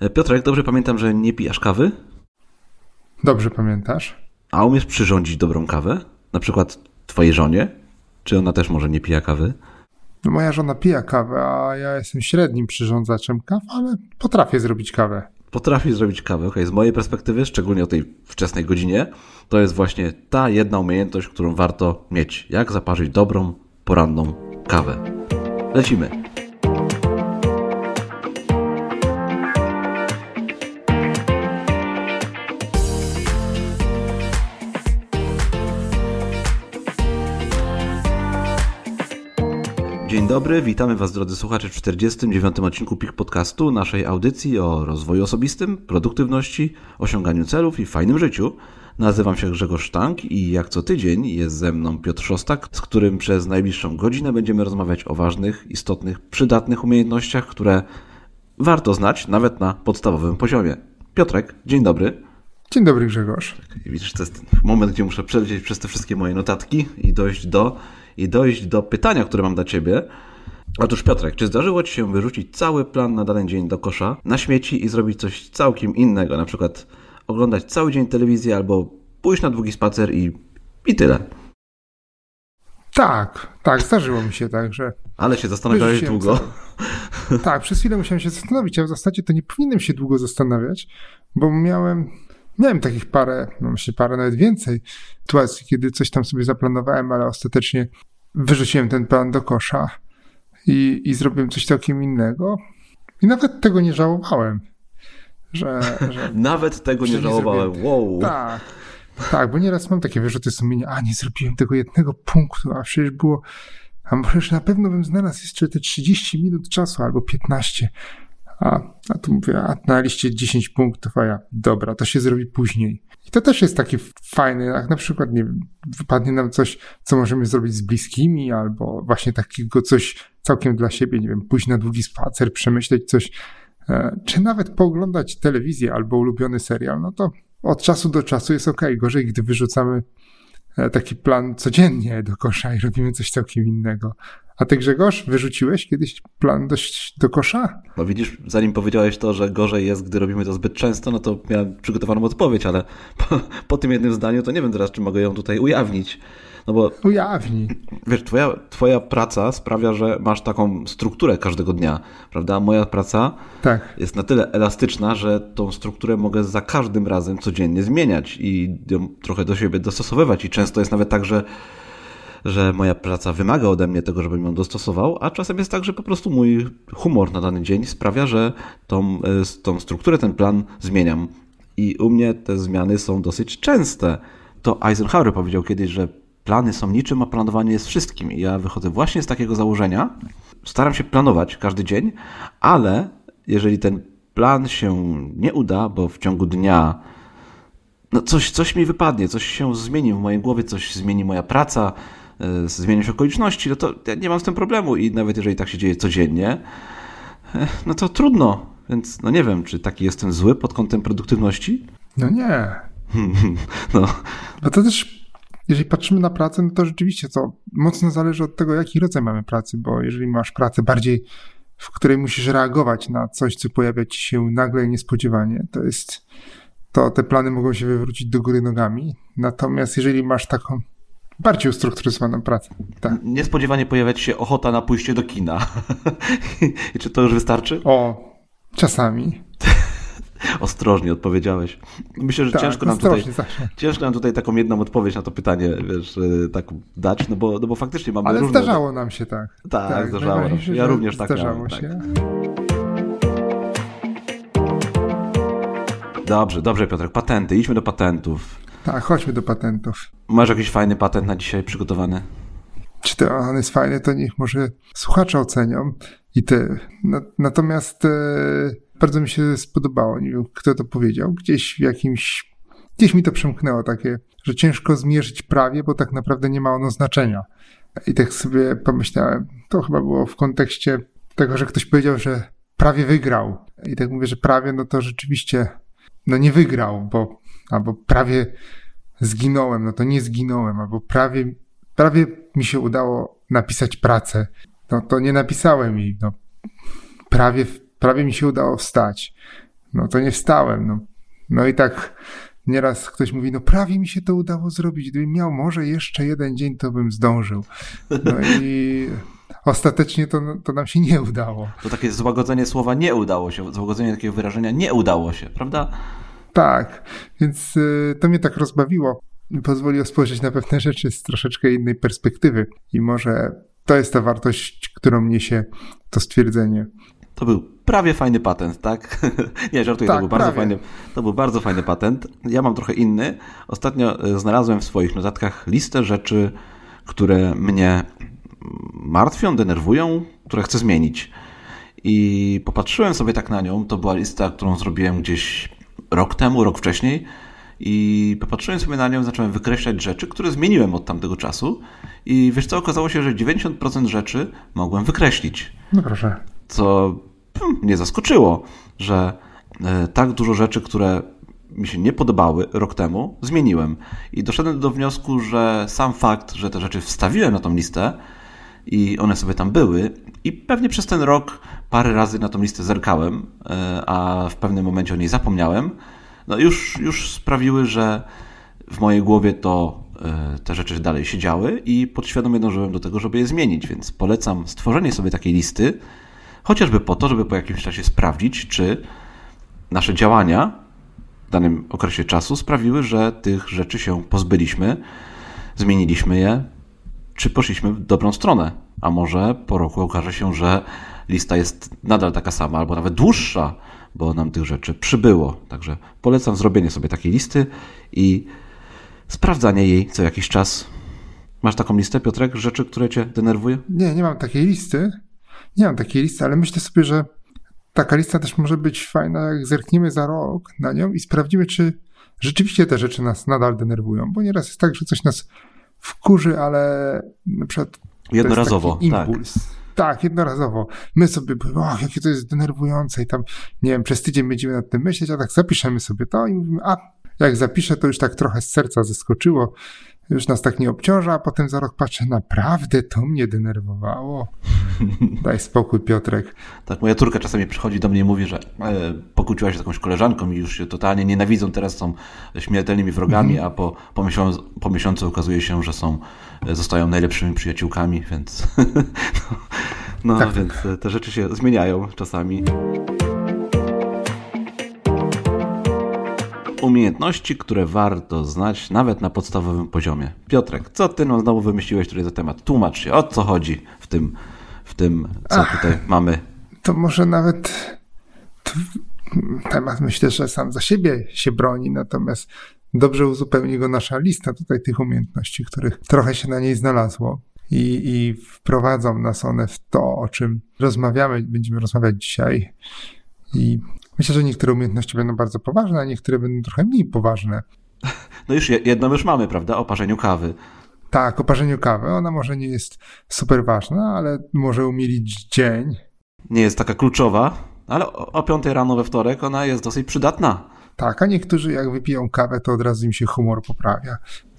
E, Piotrek, dobrze pamiętam, że nie pijasz kawy? Dobrze pamiętasz. A umiesz przyrządzić dobrą kawę? Na przykład twojej żonie? Czy ona też może nie pija kawy? No moja żona pija kawę, a ja jestem średnim przyrządzaczem kaw, ale potrafię zrobić kawę. Potrafisz zrobić kawę, ok. Z mojej perspektywy, szczególnie o tej wczesnej godzinie, to jest właśnie ta jedna umiejętność, którą warto mieć. Jak zaparzyć dobrą, poranną kawę. Lecimy. Dzień dobry, witamy Was drodzy słuchacze w 49. odcinku PIK Podcastu, naszej audycji o rozwoju osobistym, produktywności, osiąganiu celów i fajnym życiu. Nazywam się Grzegorz Sztank i jak co tydzień jest ze mną Piotr Szostak, z którym przez najbliższą godzinę będziemy rozmawiać o ważnych, istotnych, przydatnych umiejętnościach, które warto znać nawet na podstawowym poziomie. Piotrek, dzień dobry. Dzień dobry Grzegorz. Widzisz, to jest moment, gdzie muszę przelecieć przez te wszystkie moje notatki i dojść do i dojść do pytania, które mam dla Ciebie. Otóż Piotrek, czy zdarzyło Ci się wyrzucić cały plan na dany dzień do kosza, na śmieci i zrobić coś całkiem innego, na przykład oglądać cały dzień telewizję albo pójść na długi spacer i, i tyle? Tak, tak, zdarzyło mi się tak, że... Ale się zastanawiałeś długo. Cały... Tak, przez chwilę musiałem się zastanowić, a w zasadzie to nie powinienem się długo zastanawiać, bo miałem Miałem takich parę, no myślę parę, nawet więcej sytuacji, kiedy coś tam sobie zaplanowałem, ale ostatecznie wyrzuciłem ten plan do kosza i, i zrobiłem coś całkiem innego. I nawet tego nie żałowałem. Że, że nawet tego nie żałowałem. Nie wow. Tak. Tak, bo nieraz mam takie wyrzuty sumienia, a nie zrobiłem tego jednego punktu, a przecież było, a może na pewno bym znalazł jeszcze te 30 minut czasu albo 15. A, a tu mówię, a na liście 10 punktów, a ja, dobra, to się zrobi później. I to też jest taki fajny, jak na przykład, nie wiem, wypadnie nam coś, co możemy zrobić z bliskimi, albo właśnie takiego coś całkiem dla siebie, nie wiem, pójść na długi spacer, przemyśleć coś, e, czy nawet pooglądać telewizję albo ulubiony serial, no to od czasu do czasu jest ok. Gorzej, gdy wyrzucamy taki plan codziennie do kosza i robimy coś całkiem innego. A ty Grzegorz, wyrzuciłeś kiedyś plan dość do kosza? No widzisz, zanim powiedziałeś to, że gorzej jest, gdy robimy to zbyt często, no to miałem przygotowaną odpowiedź, ale po, po tym jednym zdaniu to nie wiem teraz, czy mogę ją tutaj ujawnić. No bo, Ujawnij. Wiesz, twoja, twoja praca sprawia, że masz taką strukturę każdego dnia, prawda? Moja praca tak. jest na tyle elastyczna, że tą strukturę mogę za każdym razem codziennie zmieniać i ją trochę do siebie dostosowywać. I często jest nawet tak, że że moja praca wymaga ode mnie tego, żebym ją dostosował, a czasem jest tak, że po prostu mój humor na dany dzień sprawia, że tą, e, tą strukturę, ten plan zmieniam. I u mnie te zmiany są dosyć częste. To Eisenhower powiedział kiedyś, że plany są niczym, a planowanie jest wszystkim. I ja wychodzę właśnie z takiego założenia. Staram się planować każdy dzień, ale jeżeli ten plan się nie uda, bo w ciągu dnia no coś, coś mi wypadnie, coś się zmieni w mojej głowie, coś zmieni moja praca, E, zmienią się okoliczności, no to ja nie mam z tym problemu i nawet jeżeli tak się dzieje codziennie, e, no to trudno. Więc no nie wiem, czy taki jestem zły pod kątem produktywności? No nie. no. no to też, jeżeli patrzymy na pracę, no to rzeczywiście to mocno zależy od tego, jaki rodzaj mamy pracy, bo jeżeli masz pracę bardziej, w której musisz reagować na coś, co pojawia ci się nagle i niespodziewanie, to jest, to te plany mogą się wywrócić do góry nogami. Natomiast jeżeli masz taką Bardziej ustrukturyzowaną pracę. Tak. Niespodziewanie pojawia ci się ochota na pójście do kina. I czy to już wystarczy? O, czasami. Ostrożnie odpowiedziałeś. Myślę, że tak, ciężko, nam tutaj, ciężko nam tutaj taką jedną odpowiedź na to pytanie wiesz, tak dać, no bo, no bo faktycznie mamy Ale różne... zdarzało nam się tak. Tak, tak zdarzało nam się. Ja również tak zdarzało miałem, się. Tak. Dobrze, dobrze Piotrek, patenty. Idźmy do patentów. Tak, chodźmy do patentów. Masz jakiś fajny patent na dzisiaj przygotowany? Czy to on jest fajny, to niech może słuchacze ocenią i ty. natomiast e, bardzo mi się spodobało, nie wiem kto to powiedział, gdzieś w jakimś, gdzieś mi to przemknęło takie, że ciężko zmierzyć prawie, bo tak naprawdę nie ma ono znaczenia. I tak sobie pomyślałem, to chyba było w kontekście tego, że ktoś powiedział, że prawie wygrał. I tak mówię, że prawie, no to rzeczywiście, no nie wygrał, bo albo prawie zginąłem, no to nie zginąłem, albo prawie, prawie mi się udało napisać pracę, no to nie napisałem jej, no prawie, prawie mi się udało wstać. no to nie wstałem. No, no i tak nieraz ktoś mówi, no prawie mi się to udało zrobić. Gdybym miał może jeszcze jeden dzień, to bym zdążył. No i ostatecznie to, to nam się nie udało. To takie złagodzenie słowa nie udało się, złagodzenie takiego wyrażenia nie udało się, prawda? Tak, więc y, to mnie tak rozbawiło i pozwoliło spojrzeć na pewne rzeczy z troszeczkę innej perspektywy. I może to jest ta wartość, którą niesie to stwierdzenie. To był prawie fajny patent, tak? Nie, żartuję, tak, to, był bardzo fajny, to był bardzo fajny patent. Ja mam trochę inny. Ostatnio e, znalazłem w swoich notatkach listę rzeczy, które mnie martwią, denerwują, które chcę zmienić. I popatrzyłem sobie tak na nią. To była lista, którą zrobiłem gdzieś rok temu, rok wcześniej. I popatrzyłem sobie na nią, zacząłem wykreślać rzeczy, które zmieniłem od tamtego czasu. I wiesz co, okazało się, że 90% rzeczy mogłem wykreślić. No proszę. Co mnie zaskoczyło, że e, tak dużo rzeczy, które mi się nie podobały rok temu, zmieniłem. I doszedłem do wniosku, że sam fakt, że te rzeczy wstawiłem na tą listę i one sobie tam były, i pewnie przez ten rok parę razy na tą listę zerkałem, e, a w pewnym momencie o niej zapomniałem, no już, już sprawiły, że w mojej głowie to e, te rzeczy dalej siedziały i podświadomie dążyłem do tego, żeby je zmienić, więc polecam stworzenie sobie takiej listy, chociażby po to, żeby po jakimś czasie sprawdzić, czy nasze działania w danym okresie czasu sprawiły, że tych rzeczy się pozbyliśmy, zmieniliśmy je, czy poszliśmy w dobrą stronę. A może po roku okaże się, że lista jest nadal taka sama, albo nawet dłuższa, bo nam tych rzeczy przybyło. Także polecam zrobienie sobie takiej listy i sprawdzanie jej co jakiś czas. Masz taką listę, Piotrek, rzeczy, które cię denerwują? Nie, nie mam takiej listy. Nie mam takiej listy, ale myślę sobie, że taka lista też może być fajna, jak zerkniemy za rok na nią i sprawdzimy, czy rzeczywiście te rzeczy nas nadal denerwują. Bo nieraz jest tak, że coś nas wkurzy, ale na przykład. Jednorazowo, impuls. tak. Tak, jednorazowo. My sobie, o, jakie to jest denerwujące i tam, nie wiem, przez tydzień będziemy nad tym myśleć, a tak zapiszemy sobie to i mówimy, a jak zapiszę, to już tak trochę z serca zeskoczyło, już nas tak nie obciąża, a potem za rok patrzę, naprawdę to mnie denerwowało. Daj spokój, Piotrek. Tak, moja córka czasami przychodzi do mnie i mówi, że e, pokłóciła się z jakąś koleżanką i już się totalnie nienawidzą, teraz są śmiertelnymi wrogami, mm -hmm. a po, po, miesiącu, po miesiącu okazuje się, że są, e, zostają najlepszymi przyjaciółkami, więc, no, no tak. więc e, te rzeczy się zmieniają czasami. Umiejętności, które warto znać nawet na podstawowym poziomie. Piotrek, co ty nam znowu wymyśliłeś tutaj za temat? Tłumacz się, o co chodzi w tym, w tym co Ach, tutaj mamy. To może nawet temat myślę, że sam za siebie się broni, natomiast dobrze uzupełni go nasza lista tutaj tych umiejętności, których trochę się na niej znalazło. I, i wprowadzą nas one w to, o czym rozmawiamy, będziemy rozmawiać dzisiaj. I Myślę, że niektóre umiejętności będą bardzo poważne, a niektóre będą trochę mniej poważne. No już jedno już mamy, prawda? O parzeniu kawy. Tak, o parzeniu kawy. Ona może nie jest super ważna, ale może umilić dzień. Nie jest taka kluczowa, ale o 5 rano we wtorek ona jest dosyć przydatna. Tak, a niektórzy jak wypiją kawę, to od razu im się humor poprawia.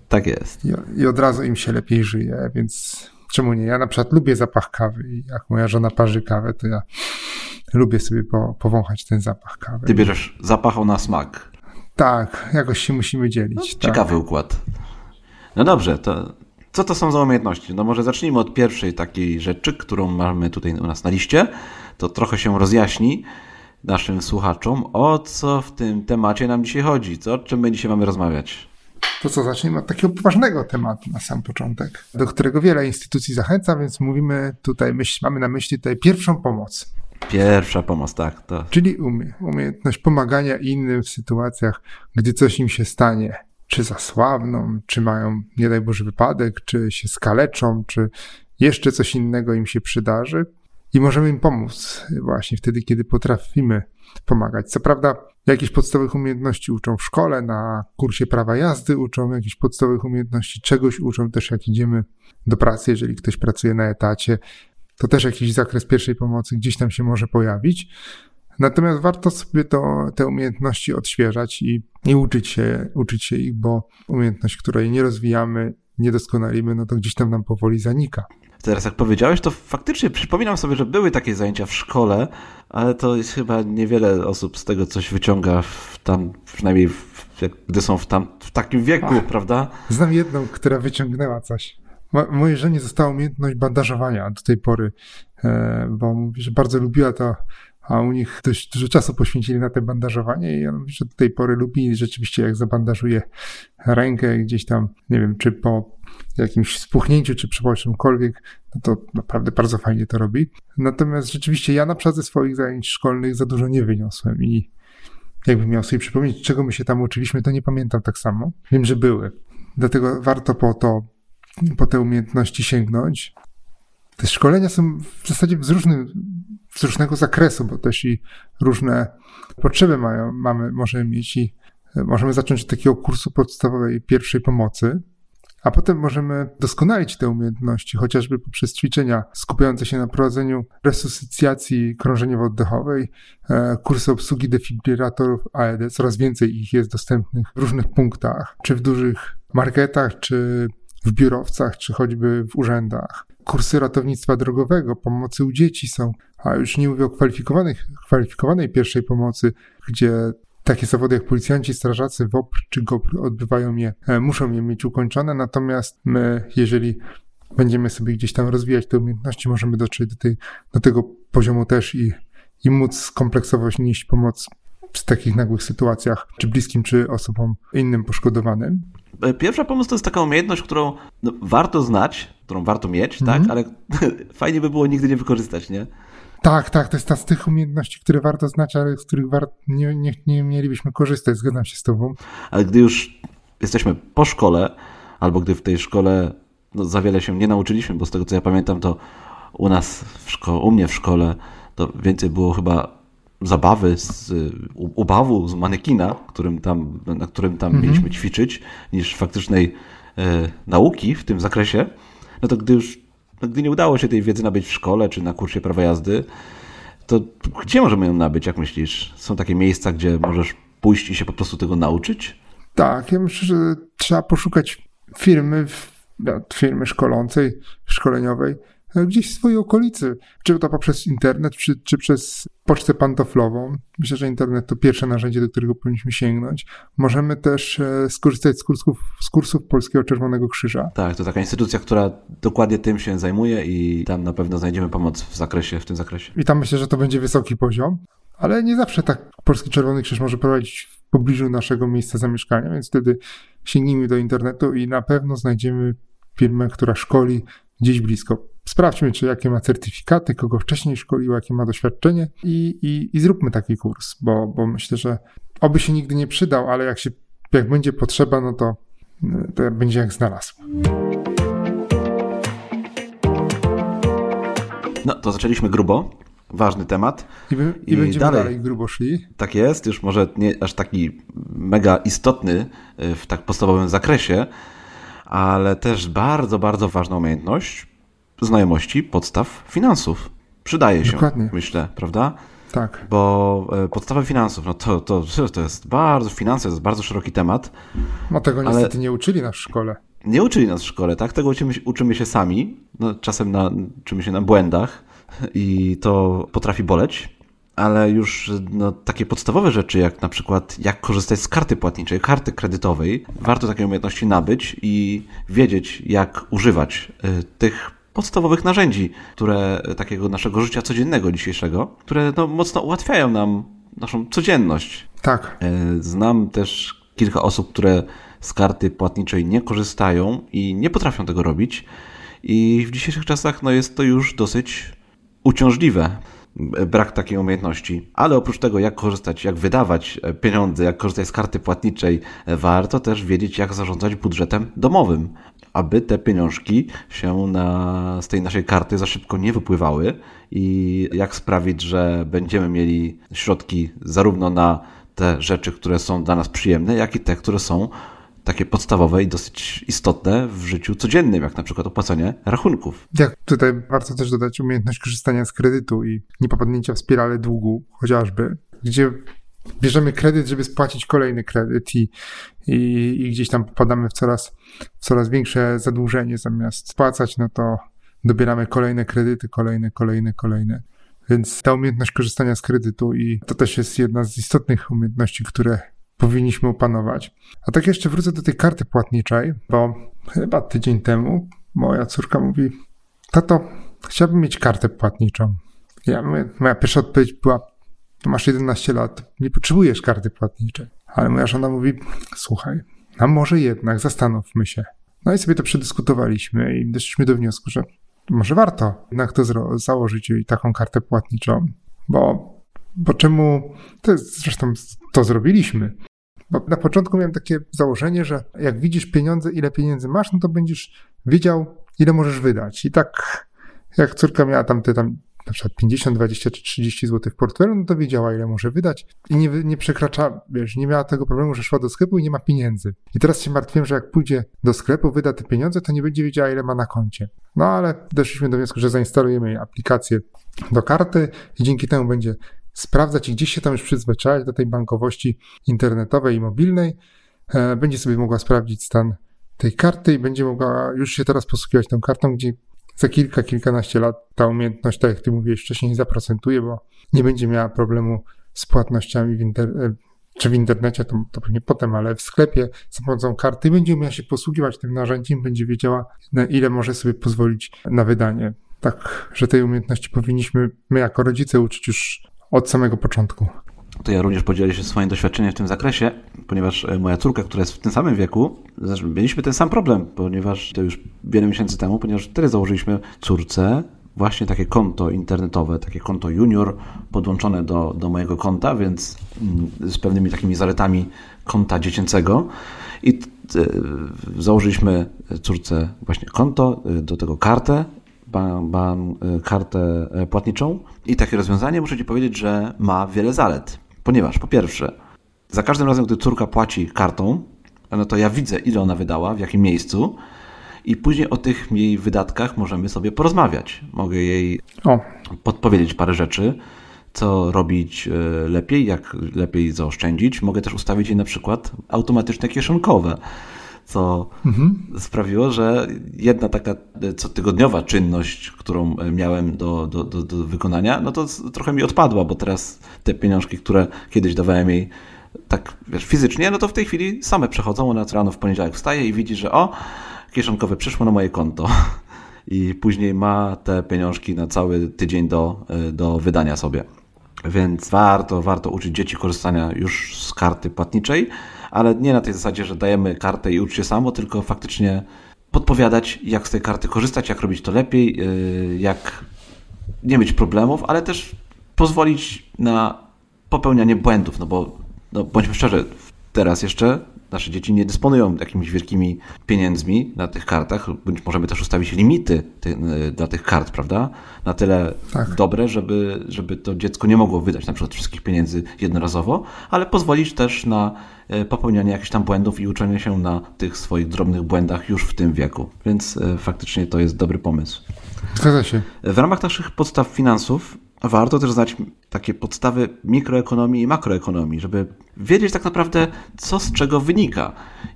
Tak jest. I, i od razu im się lepiej żyje, więc czemu nie? Ja na przykład lubię zapach kawy i jak moja żona parzy kawę, to ja lubię sobie po, powąchać ten zapach kawy. Ty bierzesz zapach, na smak. Tak, jakoś się musimy dzielić. No, tak. ciekawy układ. No dobrze, to co to są za umiejętności? No może zacznijmy od pierwszej takiej rzeczy, którą mamy tutaj u nas na liście. To trochę się rozjaśni naszym słuchaczom, o co w tym temacie nam dzisiaj chodzi, co, o czym my dzisiaj mamy rozmawiać. To co, zacznijmy od takiego poważnego tematu na sam początek, do którego wiele instytucji zachęca, więc mówimy tutaj, myśl, mamy na myśli tutaj pierwszą pomoc. Pierwsza pomoc, tak. To. Czyli umie, umiejętność pomagania innym w sytuacjach, gdy coś im się stanie. Czy zasłabną, czy mają, nie daj Boże, wypadek, czy się skaleczą, czy jeszcze coś innego im się przydarzy. I możemy im pomóc właśnie wtedy, kiedy potrafimy pomagać. Co prawda, jakieś podstawowych umiejętności uczą w szkole, na kursie prawa jazdy uczą jakichś podstawowych umiejętności, czegoś uczą też jak idziemy do pracy, jeżeli ktoś pracuje na etacie, to też jakiś zakres pierwszej pomocy gdzieś tam się może pojawić. Natomiast warto sobie to, te umiejętności odświeżać i, i uczyć, się, uczyć się ich, bo umiejętność, której nie rozwijamy, nie doskonalimy, no to gdzieś tam nam powoli zanika. Teraz jak powiedziałeś, to faktycznie przypominam sobie, że były takie zajęcia w szkole, ale to jest chyba niewiele osób z tego coś wyciąga w tam, przynajmniej w, gdy są w, tam, w takim wieku, Ach, prawda? Znam jedną, która wyciągnęła coś. Mojej żonie została umiejętność bandażowania do tej pory, e, bo mówi, że bardzo lubiła to, a u nich dość dużo czasu poświęcili na te bandażowanie i on mówi, że do tej pory lubi rzeczywiście jak zabandażuje rękę gdzieś tam, nie wiem, czy po jakimś spuchnięciu, czy przy czymkolwiek, no to naprawdę bardzo fajnie to robi. Natomiast rzeczywiście ja na przykład ze swoich zajęć szkolnych za dużo nie wyniosłem i jakbym miał sobie przypomnieć, czego my się tam uczyliśmy, to nie pamiętam tak samo. Wiem, że były. Dlatego warto po to, po te umiejętności sięgnąć. Te szkolenia są w zasadzie z, różnym, z różnego zakresu, bo też i różne potrzeby mają, mamy, możemy mieć i możemy zacząć od takiego kursu podstawowej pierwszej pomocy, a potem możemy doskonalić te umiejętności, chociażby poprzez ćwiczenia skupiające się na prowadzeniu resuscytacji krążeniowo-oddechowej, e, kursy obsługi defibrylatorów AED, coraz więcej ich jest dostępnych w różnych punktach, czy w dużych marketach, czy w biurowcach, czy choćby w urzędach. Kursy ratownictwa drogowego, pomocy u dzieci są, a już nie mówię o kwalifikowanych, kwalifikowanej pierwszej pomocy, gdzie takie zawody jak policjanci, strażacy, WOPR czy GOPR odbywają je, e, muszą je mieć ukończone, natomiast my, jeżeli będziemy sobie gdzieś tam rozwijać te umiejętności, możemy dotrzeć do, tej, do tego poziomu też i, i móc kompleksowo nieść pomoc w takich nagłych sytuacjach, czy bliskim, czy osobom innym poszkodowanym. E, pierwsza pomoc to jest taka umiejętność, którą no, warto znać, którą warto mieć, mm -hmm. tak, mhm. ale fajnie by było nigdy nie wykorzystać, nie? Tak, tak, to jest ta z tych umiejętności, które warto znać, ale z których war... nie, nie, nie mielibyśmy korzystać, zgadzam się z Tobą. Ale gdy już jesteśmy po szkole, albo gdy w tej szkole no, za wiele się nie nauczyliśmy, bo z tego co ja pamiętam, to u nas, w szko- u mnie w szkole, to więcej było chyba zabawy, z, ubawu z manekina, którym tam, na którym tam mhm. mieliśmy ćwiczyć, niż faktycznej e, nauki w tym zakresie. No to gdy już no, gdy nie udało się tej wiedzy nabyć w szkole czy na kursie prawa jazdy, to gdzie możemy ją nabyć, jak myślisz? Są takie miejsca, gdzie możesz pójść i się po prostu tego nauczyć? Tak, ja myślę, że trzeba poszukać firmy, firmy szkolącej, szkoleniowej, gdzieś w swojej okolicy, czy to poprzez internet, czy, czy przez pocztę pantoflową. Myślę, że internet to pierwsze narzędzie, do którego powinniśmy sięgnąć. Możemy też e, skorzystać z kursów, z kursów Polskiego Czerwonego Krzyża. Tak, to taka instytucja, która dokładnie tym się zajmuje i tam na pewno znajdziemy pomoc w zakresie, w tym zakresie. I tam myślę, że to będzie wysoki poziom, ale nie zawsze tak Polski Czerwony Krzyż może prowadzić w pobliżu naszego miejsca zamieszkania, więc wtedy sięgnijmy do internetu i na pewno znajdziemy firmę, która szkoli gdzieś blisko. Sprawdźmy, czy jakie ma certyfikaty, kogo wcześniej szkolił, jakie ma doświadczenie i, i, i zróbmy taki kurs, bo, bo myślę, że oby się nigdy nie przydał, ale jak, się, jak będzie potrzeba, no to, to będzie jak znalazł. No, to zaczęliśmy grubo. Ważny temat. I, by, i, I będziemy dalej, dalej grubo szli. Tak jest, już może nie aż taki mega istotny y, w tak podstawowym zakresie, ale też bardzo, bardzo ważna umiejętność znajomości podstaw finansów. Przydaje się, Dokładnie. myślę, prawda? Tak. Bo e, podstawa finansów, no to, to, to jest bardzo, finanse to jest bardzo szeroki temat. No tego niestety nie uczyli nas w szkole. Nie uczyli nas w szkole, tak? Tego uczymy, uczymy się sami, no, czasem na, uczymy się na błędach i to potrafi boleć, ale już no, takie podstawowe rzeczy, jak na przykład jak korzystać z karty płatniczej, karty kredytowej, warto takie umiejętności nabyć i wiedzieć, jak używać y, tych podstawowych narzędzi, które takiego naszego życia codziennego dzisiejszego, które no, mocno ułatwiają nam naszą codzienność. Tak. Y, znam też kilka osób, które z karty płatniczej nie korzystają i nie potrafią tego robić. I w dzisiejszych czasach no, jest to już dosyć uciążliwe brak takiej umiejętności. Ale oprócz tego, jak korzystać, jak wydawać e, pieniądze, jak korzystać z karty płatniczej, e, warto też wiedzieć, jak zarządzać budżetem domowym, aby te pieniążki się na, z tej naszej karty za szybko nie wypływały i jak sprawić, że będziemy mieli środki zarówno na te rzeczy, które są dla nas przyjemne, jak i te, które są takie podstawowe i dosyć istotne w życiu codziennym, jak na przykład opłacanie rachunków. Jak tutaj warto też dodać umiejętność korzystania z kredytu i nie popadnięcia w spirale długu, chociażby, gdzie bierzemy kredyt, żeby spłacić kolejny kredyt i, i, i gdzieś tam popadamy w coraz, coraz większe zadłużenie. Zamiast spłacać, no to dobieramy kolejne kredyty, kolejne, kolejne, kolejne. Więc ta umiejętność korzystania z kredytu i to też jest jedna z istotnych umiejętności, które powinniśmy opanować. A tak jeszcze wrócę do tej karty płatniczej, bo chyba tydzień temu moja córka mówi: Tato, chciałbym mieć kartę płatniczą. Ja, moja pierwsza odpowiedź była: Masz 11 lat, nie potrzebujesz karty płatniczej. Ale moja żona mówi: Słuchaj, a może jednak zastanówmy się. No i sobie to przedyskutowaliśmy i doszliśmy do wniosku, że może warto jednak to założyć i taką kartę płatniczą, bo, bo czemu, to jest, zresztą to zrobiliśmy, bo na początku miałem takie założenie, że jak widzisz pieniądze, ile pieniędzy masz, no to będziesz wiedział, ile możesz wydać. I tak jak córka miała tam te tam na przykład 50, 20 czy 30 zł w portfelu, no to wiedziała, ile może wydać i nie, nie przekracza, wiesz, nie miała tego problemu, że szła do sklepu i nie ma pieniędzy. I teraz się martwiłem, że jak pójdzie do sklepu, wyda te pieniądze, to nie będzie wiedziała, ile ma na koncie. No ale doszliśmy do wniosku, że zainstalujemy jej aplikację do karty i dzięki temu będzie sprawdzać i gdzieś się tam już przyzwyczaić do tej bankowości internetowej i mobilnej. E, będzie sobie mogła sprawdzić stan tej karty i będzie mogła już się teraz posługiwać tą kartą, gdzie za kilka, kilkanaście lat ta umiejętność, tak jak ty mówiłeś wcześniej, zaprocentuje, bo nie będzie miała problemu z płatnościami w inter- e, czy w internecie, to, to pewnie potem, ale w sklepie za pomocą karty będzie umiała się posługiwać tym narzędziem, będzie wiedziała, na ile może sobie pozwolić na wydanie. Tak, że tej umiejętności powinniśmy my jako rodzice uczyć już od samego początku. To ja również podzielę się swoim doświadczeniem w tym zakresie, ponieważ e, moja córka, która jest w tym samym wieku, mieliśmy ten sam problem, ponieważ to już wiele miesięcy temu, ponieważ wtedy założyliśmy córce właśnie takie konto internetowe, takie konto junior podłączone do, do mojego konta, więc mm, z pewnymi takimi zaletami konta dziecięcego. I e, założyliśmy córce właśnie konto, e, do tego kartę kartę płatniczą. I takie rozwiązanie, muszę Ci powiedzieć, że ma wiele zalet. Ponieważ po pierwsze, za każdym razem, gdy córka płaci kartą, no to ja widzę, ile ona wydała, w jakim miejscu, i później o tych jej wydatkach możemy sobie porozmawiać. Mogę jej o. podpowiedzieć parę rzeczy, co robić e, lepiej, jak lepiej zaoszczędzić. Mogę też ustawić jej na przykład automatyczne kieszonkowe co mhm. sprawiło, że jedna taka cotygodniowa czynność, którą miałem do, do, do, do, wykonania, no to trochę mi odpadła, bo teraz te pieniążki, które kiedyś dawałem jej tak wiesz, fizycznie, no to w tej chwili same przechodzą. Ona rano w poniedziałek wstaje i widzi, że o, kieszonkowe przyszło na moje konto. I później ma te pieniążki na cały tydzień do, do wydania sobie. Więc warto, warto uczyć dzieci korzystania już z karty płatniczej ale nie na tej zasadzie, że dajemy kartę i ucz się samo, tylko faktycznie podpowiadać, jak z tej karty korzystać, jak robić to lepiej, y, jak nie mieć problemów, ale też pozwolić na popełnianie błędów, no bo no bądźmy szczerzy, teraz jeszcze nasze dzieci nie dysponują jakimiś wielkimi pieniędzmi na tych kartach, bądź możemy też ustawić limity ty, y, dla tych kart, prawda? Na tyle tak. dobre, żeby, żeby to dziecko nie mogło wydać na przykład wszystkich pieniędzy jednorazowo, ale pozwolić też na y, popełnianie jakichś tam błędów i uczenie się na tych swoich drobnych błędach już w tym wieku. Więc y, faktycznie to jest dobry pomysł. Zgadza się. W ramach naszych podstaw finansów warto też znać takie podstawy mikroekonomii i makroekonomii, żeby wiedzieć tak naprawdę, co z czego wynika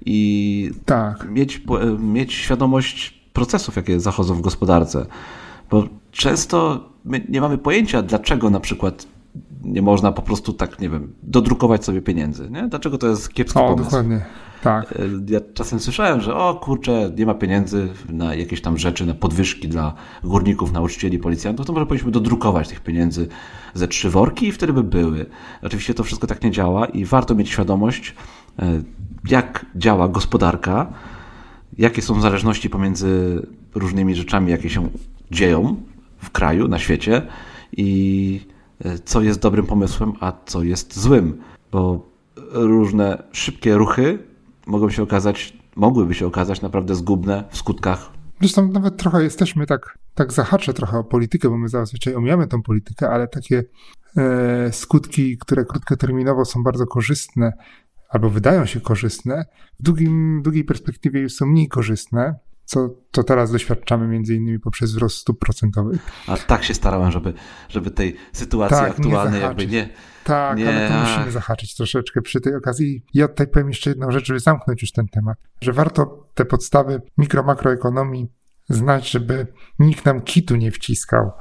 i tak. mieć, mieć świadomość procesów, jakie zachodzą w gospodarce. Bo często my nie mamy pojęcia, dlaczego na przykład nie można po prostu tak, nie wiem, dodrukować sobie pieniędzy. Nie? Dlaczego to jest kiepski o, pomysł? Dokładnie. Tak. E, ja czasem słyszałem, że o kurczę, nie ma pieniędzy na jakieś tam rzeczy, na podwyżki dla górników, nauczycieli, policjantów, to może powinniśmy dodrukować tych pieniędzy ze trzy worki i wtedy by były. Oczywiście to wszystko tak nie działa i warto mieć świadomość, e, jak działa gospodarka, jakie są zależności pomiędzy różnymi rzeczami, jakie się dzieją w kraju, na świecie i e, co jest dobrym pomysłem, a co jest złym, bo różne szybkie ruchy mogą się okazać, mogłyby się okazać naprawdę zgubne w skutkach. Zresztą nawet trochę jesteśmy tak, tak zahaczę trochę o politykę, bo my zazwyczaj omijamy tą politykę, ale takie e, skutki, które krótkoterminowo są bardzo korzystne, albo wydają się korzystne, w długim, długiej perspektywie już są mniej korzystne, co, co teraz doświadczamy między innymi poprzez wzrost stóp procentowych. A tak się starałem, żeby, żeby tej sytuacji tak, aktualnej nie jakby nie, tak, nie. ale to musimy zahaczyć troszeczkę przy tej okazji. Ja tutaj powiem jeszcze jedną rzecz, żeby zamknąć już ten temat, że warto te podstawy mikro-makroekonomii znać, żeby nikt nam kitu nie wciskał.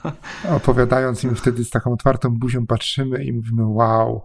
Opowiadając im wtedy z taką otwartą buzią patrzymy i mówimy wow,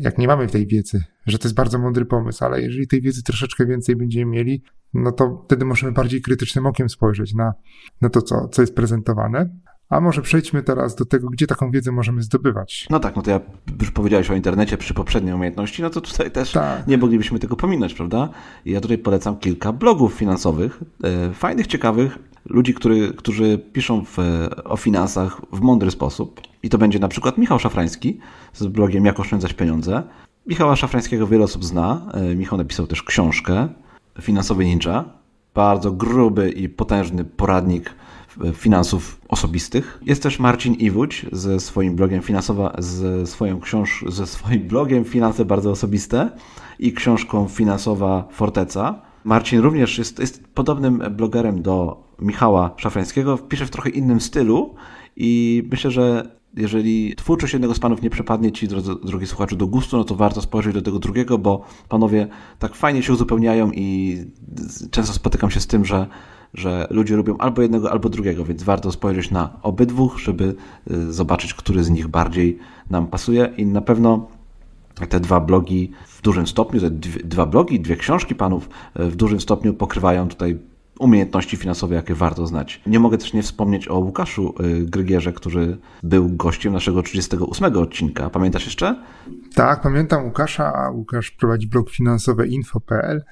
jak nie mamy tej wiedzy, że to jest bardzo mądry pomysł, ale jeżeli tej wiedzy troszeczkę więcej będziemy mieli, no to wtedy możemy bardziej krytycznym okiem spojrzeć na, na to, co, co jest prezentowane. A może przejdźmy teraz do tego, gdzie taką wiedzę możemy zdobywać. No tak, no to ja już powiedziałeś o internecie przy poprzedniej umiejętności, no to tutaj też tak. nie moglibyśmy tego pominąć, prawda? Ja tutaj polecam kilka blogów finansowych, e, fajnych, ciekawych, ludzi, który, którzy piszą w, o finansach w mądry sposób. I to będzie na przykład Michał Szafrański z blogiem Jak oszczędzać pieniądze. Michała Szafrańskiego wiele osób zna. E, Michał napisał też książkę Finansowy Ninja. Bardzo gruby i potężny poradnik finansów osobistych. Jest też Marcin Iwódź ze swoim blogiem finansowa, ze, swoją książ ze swoim blogiem Finanse bardzo osobiste i książką Finansowa Forteca. Marcin również jest, jest podobnym blogerem do Michała Szafrańskiego, pisze w trochę innym stylu i myślę, że jeżeli twórczość jednego z panów nie przepadnie ci, drodzy, drogi słuchaczu, do gustu, no to warto spojrzeć do tego drugiego, bo panowie tak fajnie się uzupełniają i często spotykam się z tym, że że ludzie lubią albo jednego, albo drugiego, więc warto spojrzeć na obydwu, żeby y, zobaczyć, który z nich bardziej nam pasuje. I na pewno te dwa blogi w dużym stopniu, te dwa blogi, dwie książki panów y, w dużym stopniu pokrywają tutaj umiejętności finansowe, jakie warto znać. Nie mogę też nie wspomnieć o Łukaszu y, Grygierze, który był gościem naszego 38 odcinka. Pamiętasz jeszcze? Tak, pamiętam Łukasza, a Łukasz prowadzi blog finansowy info.pl.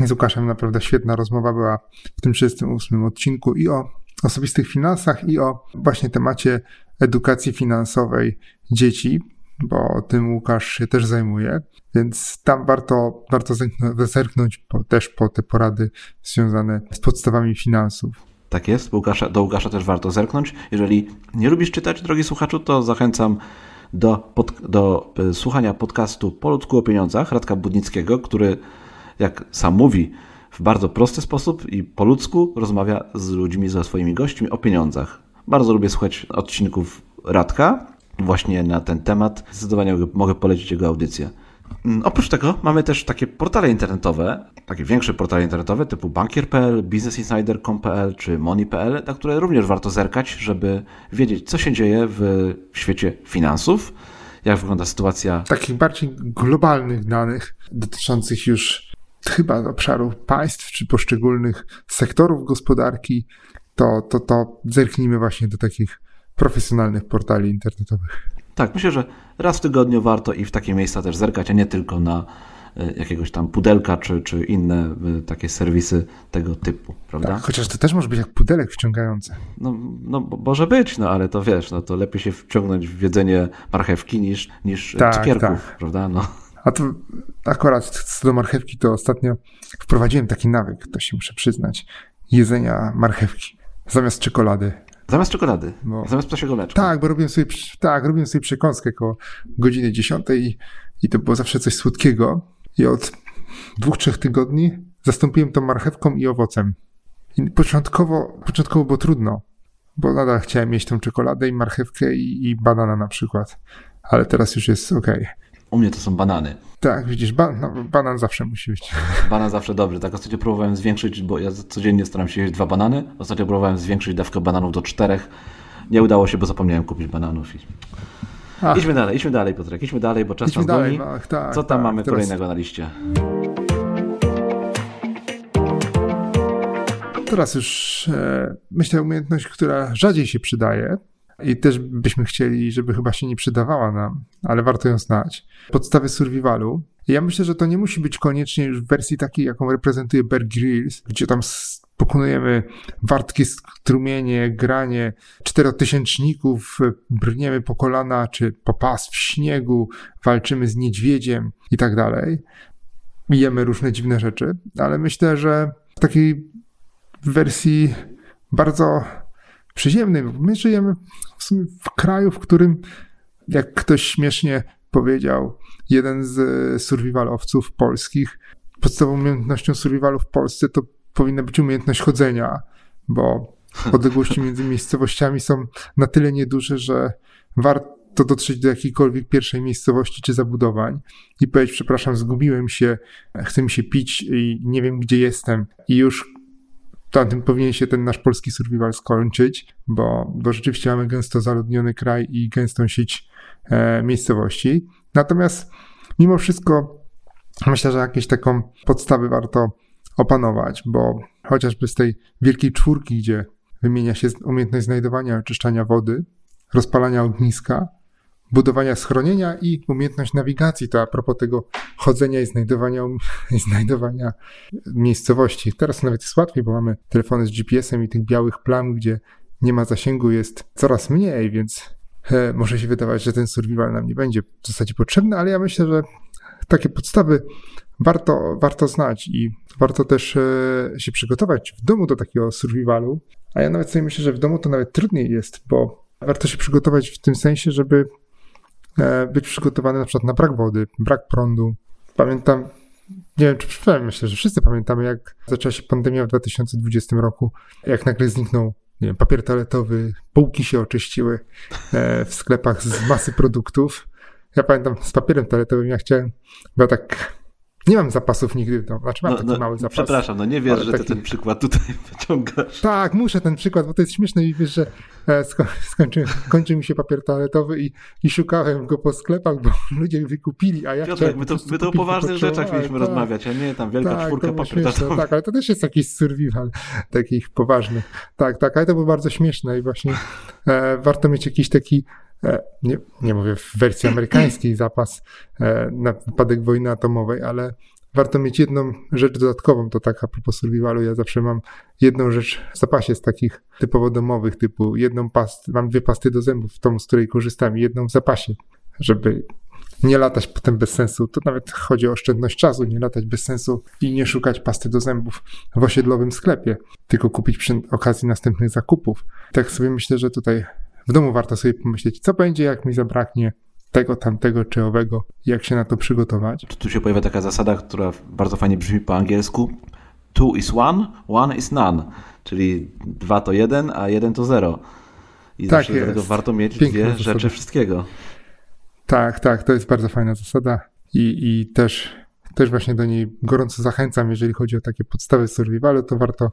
Z Łukaszem naprawdę świetna rozmowa była w tym 38 odcinku i o osobistych finansach i o właśnie temacie edukacji finansowej dzieci bo tym Łukasz się też zajmuje, więc tam warto, warto zerknąć po, też po te porady związane z podstawami finansów. Tak jest, Łukasza, do Łukasza też warto zerknąć. Jeżeli nie lubisz czytać, drogi słuchaczu, to zachęcam do, pod, do e, słuchania podcastu Po ludzku o pieniądzach Radka Budnickiego, który, jak sam mówi, w bardzo prosty sposób i po ludzku rozmawia z ludźmi, ze swoimi gośćmi o pieniądzach. Bardzo lubię słuchać odcinków Radka, właśnie na ten temat. Zdecydowanie mogę polecić jego audycję. Mm, oprócz tego mamy też takie portale internetowe, takie większe portale internetowe typu bankier.pl, businessinsider.com.pl czy money.pl, na które również warto zerkać, żeby wiedzieć, co się dzieje w świecie finansów, jak wygląda sytuacja. Takich bardziej globalnych danych dotyczących już chyba obszarów państw czy poszczególnych sektorów gospodarki, to, to, to zerknijmy właśnie do takich profesjonalnych portali internetowych. Tak, myślę, że raz w tygodniu warto i w takie miejsca też zerkać, a nie tylko na e, jakiegoś tam pudelka czy, czy inne e, takie serwisy tego typu, prawda? Tak, chociaż to też może być jak pudelek wciągający. No, no może być, no ale to wiesz, no to lepiej się wciągnąć w jedzenie marchewki niż, niż tak, cukierków, tak. prawda? No. A to akurat co do marchewki, to ostatnio wprowadziłem taki nawyk, to się muszę przyznać, jedzenia marchewki zamiast czekolady. Zamiast czekolady, no. zamiast ptasiego mleczka. Tak, bo robiłem sobie, tak, robiłem sobie przekąskę koło godziny 10 i, i to było zawsze coś słodkiego. I od dwóch, trzech tygodni zastąpiłem to marchewką i owocem. I początkowo, początkowo było trudno, bo nadal chciałem mieć tą czekoladę i marchewkę i, i banana na przykład. Ale teraz już jest ok. U mnie to są banany. Tak, widzisz, ba no, banan zawsze musi być. Banan zawsze dobry. Tak, ostatnio próbowałem zwiększyć, bo ja codziennie staram się jeść dwa banany. Ostatnio próbowałem zwiększyć dawkę bananów do czterech. Nie udało się, bo zapomniałem kupić bananów. I... Idźmy dalej, idźmy dalej, Piotrek, idźmy dalej, bo czas idźmy nas dalej, goni. Ach, tak, Co tam tak, mamy teraz... kolejnego na liście? Teraz już e, myślę umiejętność, która rzadziej się przydaje, i też byśmy chcieli, żeby chyba się nie przydawała nam, ale warto ją znać. Podstawy survivalu. Ja myślę, że to nie musi być koniecznie już w wersji takiej, jaką reprezentuje Bear Grylls, gdzie tam pokonujemy wartkie strumienie, granie czterotysięczników, brniemy po kolana czy po pas w śniegu, walczymy z niedźwiedziem i tak dalej. Jemy różne dziwne rzeczy, ale myślę, że w takiej wersji bardzo przyziemnym. My żyjemy w, sumie w kraju, w którym, jak ktoś śmiesznie powiedział, jeden z survivalowców polskich, podstawową umiejętnością survivalu w Polsce to powinna być umiejętność chodzenia, bo odległości między miejscowościami są na tyle nieduże, że warto dotrzeć do jakiejkolwiek pierwszej miejscowości czy zabudowań i powiedzieć, przepraszam, zgubiłem się, chce mi się pić i nie wiem, gdzie jestem. I już na tym powinien się ten nasz polski survival skończyć, bo, bo rzeczywiście mamy gęsto zaludniony kraj i gęstą sieć e, miejscowości. Natomiast mimo wszystko myślę, że jakieś taką podstawy warto opanować, bo chociażby z tej wielkiej czwórki, gdzie wymienia się umiejętność znajdowania, oczyszczania wody, rozpalania ogniska, budowania schronienia i umiejętność nawigacji. To a propos tego chodzenia i znajdowania, i znajdowania miejscowości. Teraz nawet jest łatwiej, bo mamy telefony z GPS-em i tych białych plam, gdzie nie ma zasięgu, jest coraz mniej, więc e, może się wydawać, że ten survival nam nie będzie w zasadzie potrzebny, ale ja myślę, że takie podstawy warto, warto znać i warto też e, się przygotować w domu do takiego survivalu. A ja nawet sobie myślę, że w domu to nawet trudniej jest, bo warto się przygotować w tym sensie, żeby być przygotowany na przykład na brak wody, brak prądu. Pamiętam, nie wiem czy przeczytałem, myślę, że wszyscy pamiętamy, jak zaczęła się pandemia w 2020 roku, jak nagle zniknął nie wiem, papier toaletowy, półki się oczyściły e, w sklepach z masy produktów. Ja pamiętam z papierem toaletowym, ja chciałem, bo tak nie mam zapasów nigdy w domu. Znaczy mam no, taki no, mały zapas. Przepraszam, no nie wiesz, że taki... ty ten przykład tutaj wyciągasz. Tak, muszę ten przykład, bo to jest śmieszne i wiesz, że e, sko skończy, kończy mi się papier toaletowy i, i szukałem go po sklepach, bo ludzie wykupili, a ja Piotrek, my to, my to o poważnych rzeczach mieliśmy tak, rozmawiać, a nie tam wielka tak, czwórka papiertowa. Tak, ale to też jest jakiś survival takich poważnych. Tak, tak, ale to było bardzo śmieszne i właśnie e, warto mieć jakiś taki nie, nie mówię w wersji amerykańskiej zapas e, na wypadek wojny atomowej, ale warto mieć jedną rzecz dodatkową, to tak a propos survivalu, ja zawsze mam jedną rzecz w zapasie z takich typowo domowych, typu jedną pastę, mam dwie pasty do zębów, tą, z której korzystam i jedną w zapasie, żeby nie latać potem bez sensu. To nawet chodzi o oszczędność czasu, nie latać bez sensu i nie szukać pasty do zębów w osiedlowym sklepie, tylko kupić przy okazji następnych zakupów. Tak sobie myślę, że tutaj w domu warto sobie pomyśleć, co będzie, jak mi zabraknie tego, tamtego czy owego, jak się na to przygotować. Tu się pojawia taka zasada, która bardzo fajnie brzmi po angielsku. Two is one, one is none. Czyli dwa to jeden, a jeden to zero. I tak zawsze do tego warto mieć Piękna dwie zasada. rzeczy wszystkiego. Tak, tak, to jest bardzo fajna zasada i, i też, też właśnie do niej gorąco zachęcam, jeżeli chodzi o takie podstawy survivalu, to warto,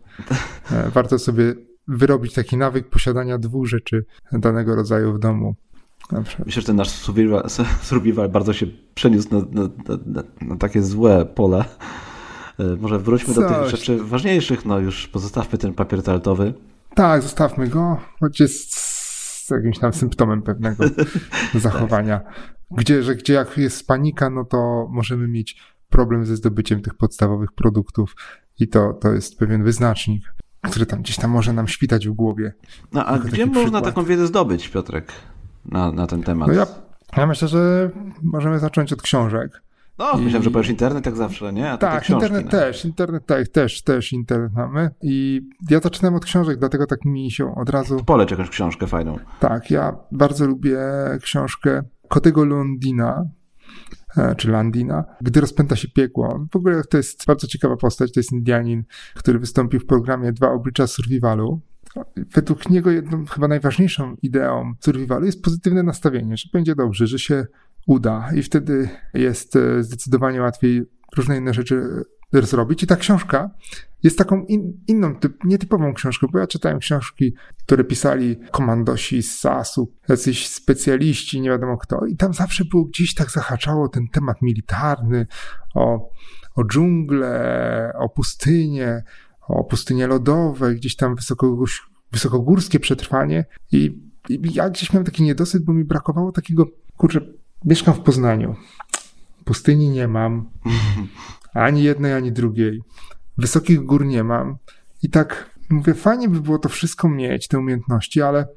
e, warto sobie wyrobić taki nawyk posiadania dwóch rzeczy danego rodzaju w domu. Myślę, że ten nasz survival, survival bardzo się przeniósł na, na, na, na takie złe pole. E, może wróćmy Coś. do tych rzeczy ważniejszych. No już pozostawmy ten papier toaletowy. Tak, zostawmy go, choć jest z jakimś tam symptomem pewnego zachowania. Gdzie, że gdzie jak jest panika, no to możemy mieć problem ze zdobyciem tych podstawowych produktów i to, to jest pewien wyznacznik który tam gdzieś tam może nam świtać w głowie. No a gdzie można przykład. taką wiedzę zdobyć, Piotrek, na, na ten temat? No ja, ja myślę, że możemy zacząć od książek. No, I... myślałem, że powiesz internet jak zawsze, nie? A tak, internet no. też, internet tak, też, też internet mamy. I ja zaczynam od książek, dlatego tak mi się od razu... Poleć jakąś książkę fajną. Tak, ja bardzo lubię książkę Kotego Londina, czy Landina, gdy rozpęta się piekło. W ogóle to jest bardzo ciekawa postać, to jest Indianin, który wystąpił w programie Dwa oblicza survivalu. Według niego jedną, chyba najważniejszą ideą survivalu jest pozytywne nastawienie, że będzie dobrze, że się uda i wtedy jest e, zdecydowanie łatwiej różne inne rzeczy zrobić. I ta książka jest taką in, inną, typ, nietypową książką, bo ja czytałem książki, które pisali komandosi z SAS-u, jacyś specjaliści, nie wiadomo kto, i tam zawsze było gdzieś tak zahaczało ten temat militarny, o, o dżunglę, o pustynię, o pustynie lodowe, gdzieś tam wysoko, wysokogórskie przetrwanie. I, i ja gdzieś miałem taki niedosyt, bo mi brakowało takiego, kurczę, mieszkam w Poznaniu, pustyni nie mam, ani jednej, ani drugiej. Wysokich gór nie mam. I tak mówię, fajnie by było to wszystko mieć, te umiejętności, ale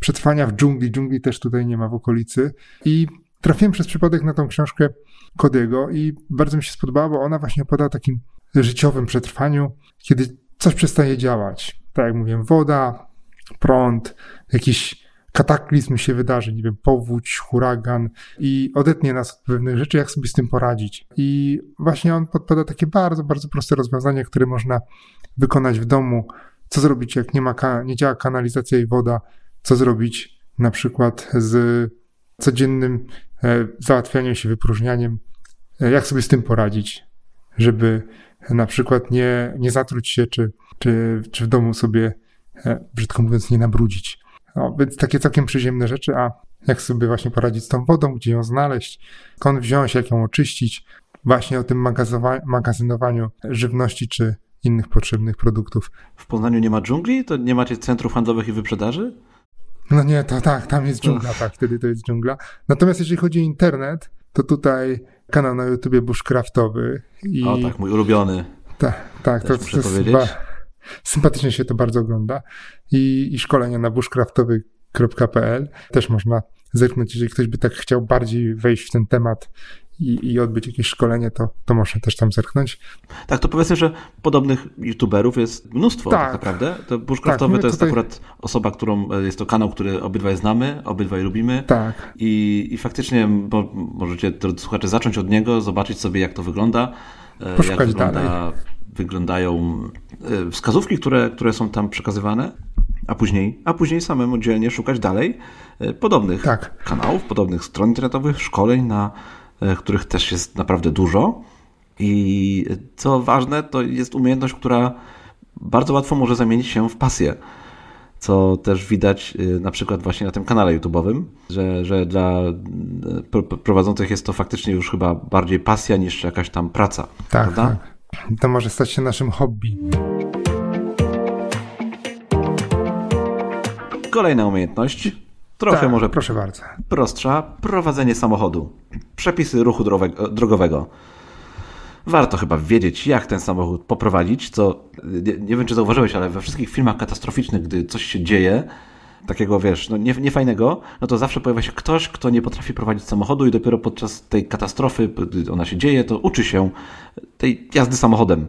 przetrwania w dżungli, dżungli też tutaj nie ma w okolicy. I trafiłem przez przypadek na tą książkę Kodego i bardzo mi się spodobała, bo ona właśnie opowiada o takim życiowym przetrwaniu, kiedy coś przestaje działać. Tak jak mówiłem, woda, prąd, jakiś kataklizm się wydarzy, nie wiem, powódź, huragan i odetnie nas od pewnych rzeczy, jak sobie z tym poradzić. I właśnie on podpowiada takie bardzo, bardzo proste rozwiązania, które można wykonać w domu. Co zrobić, jak nie, ma, nie działa kanalizacja i woda? Co zrobić na przykład z codziennym e, załatwianiem się, wypróżnianiem? E, jak sobie z tym poradzić? żeby na przykład nie, nie zatruć się, czy, czy, czy w domu sobie, e, brzydko mówiąc, nie nabrudzić. No, więc takie całkiem przyziemne rzeczy, a jak sobie właśnie poradzić z tą wodą, gdzie ją znaleźć, skąd wziąć, jak ją oczyścić, właśnie o tym magazynowaniu żywności czy innych potrzebnych produktów. W Poznaniu nie ma dżungli? To nie macie centrów handlowych i wyprzedaży? No nie, to tak, tam jest dżungla, tak, wtedy to jest dżungla. Natomiast jeżeli chodzi o internet, to tutaj kanał na YouTubie Bushcraftowy. I... O tak, mój ulubiony. Tak, tak, to, to jest chyba... sympatycznie się to bardzo ogląda. I, i szkolenia na bushcraftowy.pl też można zerknąć, jeżeli ktoś by tak chciał bardziej wejść w ten temat i, i odbyć jakieś szkolenie, to, to można też tam zerknąć. Tak, to powiedzmy, że podobnych youtuberów jest mnóstwo tak, tak naprawdę. To Bushcraftowy tak, to jest tutaj... akurat osoba, którą, e, jest to kanał, który obydwaj znamy, obydwaj lubimy. Tak. I, i faktycznie bo, możecie, drodzy słuchacze, zacząć od niego, zobaczyć sobie, jak to wygląda. E, Poszukać jak wygląda, dalej. Wyglądają e, wskazówki, które, które są tam przekazywane, a później, a później samemu dzielnie szukać dalej podobnych tak. kanałów, podobnych stron internetowych, szkoleń na E, których też jest naprawdę dużo. I co ważne, to jest umiejętność, która bardzo łatwo może zamienić się w pasję. Co też widać e, na przykład właśnie na tym kanale YouTube'owym, że, że dla e, prowadzących jest to faktycznie już chyba bardziej pasja niż jakaś tam praca. Tak, prawda? tak. To może stać się naszym hobby. Kolejna umiejętność Trochę tak, może proszę bardzo. prostsza. Prowadzenie samochodu. Przepisy ruchu drogowego. Warto chyba wiedzieć, jak ten samochód poprowadzić, co nie, nie, wiem, czy zauważyłeś, ale we wszystkich filmach katastroficznych, gdy coś się dzieje, takiego wiesz, no nie, niefajnego, no to zawsze pojawia się ktoś, kto nie potrafi prowadzić samochodu i dopiero podczas tej katastrofy, gdy ona się dzieje, to uczy się tej jazdy samochodem.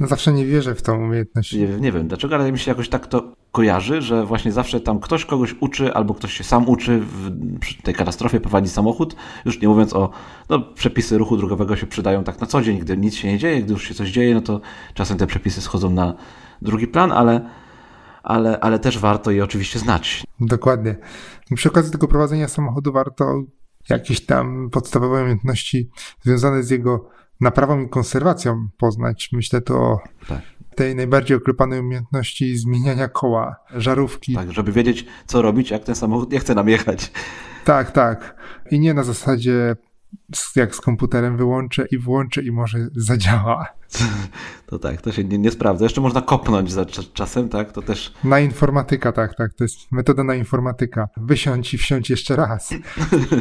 No zawsze nie wierzę w tą umiejętność. Nie, nie wiem dlaczego, ale mi się jakoś tak to kojarzy, że właśnie zawsze tam ktoś kogoś uczy, albo ktoś się sam uczy w, przy tej katastrofie prowadzi samochód, już nie mówiąc o, no przepisy ruchu drogowego się przydają tak na co dzień, gdy nic się nie dzieje, gdy już się coś dzieje, no to czasem te przepisy schodzą na drugi plan, ale, ale, ale też warto je oczywiście znać. Dokładnie. Przy okazji tego prowadzenia samochodu warto jakieś tam podstawowe umiejętności związane z jego naprawą i konserwacją poznać. Myślę to o tak. tej najbardziej oklepanej umiejętności zmieniania koła, żarówki. Tak, żeby wiedzieć, co robić, jak ten samochód nie chce nam jechać. Tak, tak. I nie na zasadzie jak z komputerem wyłączę i włączę i może zadziała. To tak, to się nie, nie sprawdza. Jeszcze można kopnąć za czasem, tak? To też. Na informatyka, tak, tak. To jest metoda na informatyka. Wysiądź i wsiądź jeszcze raz.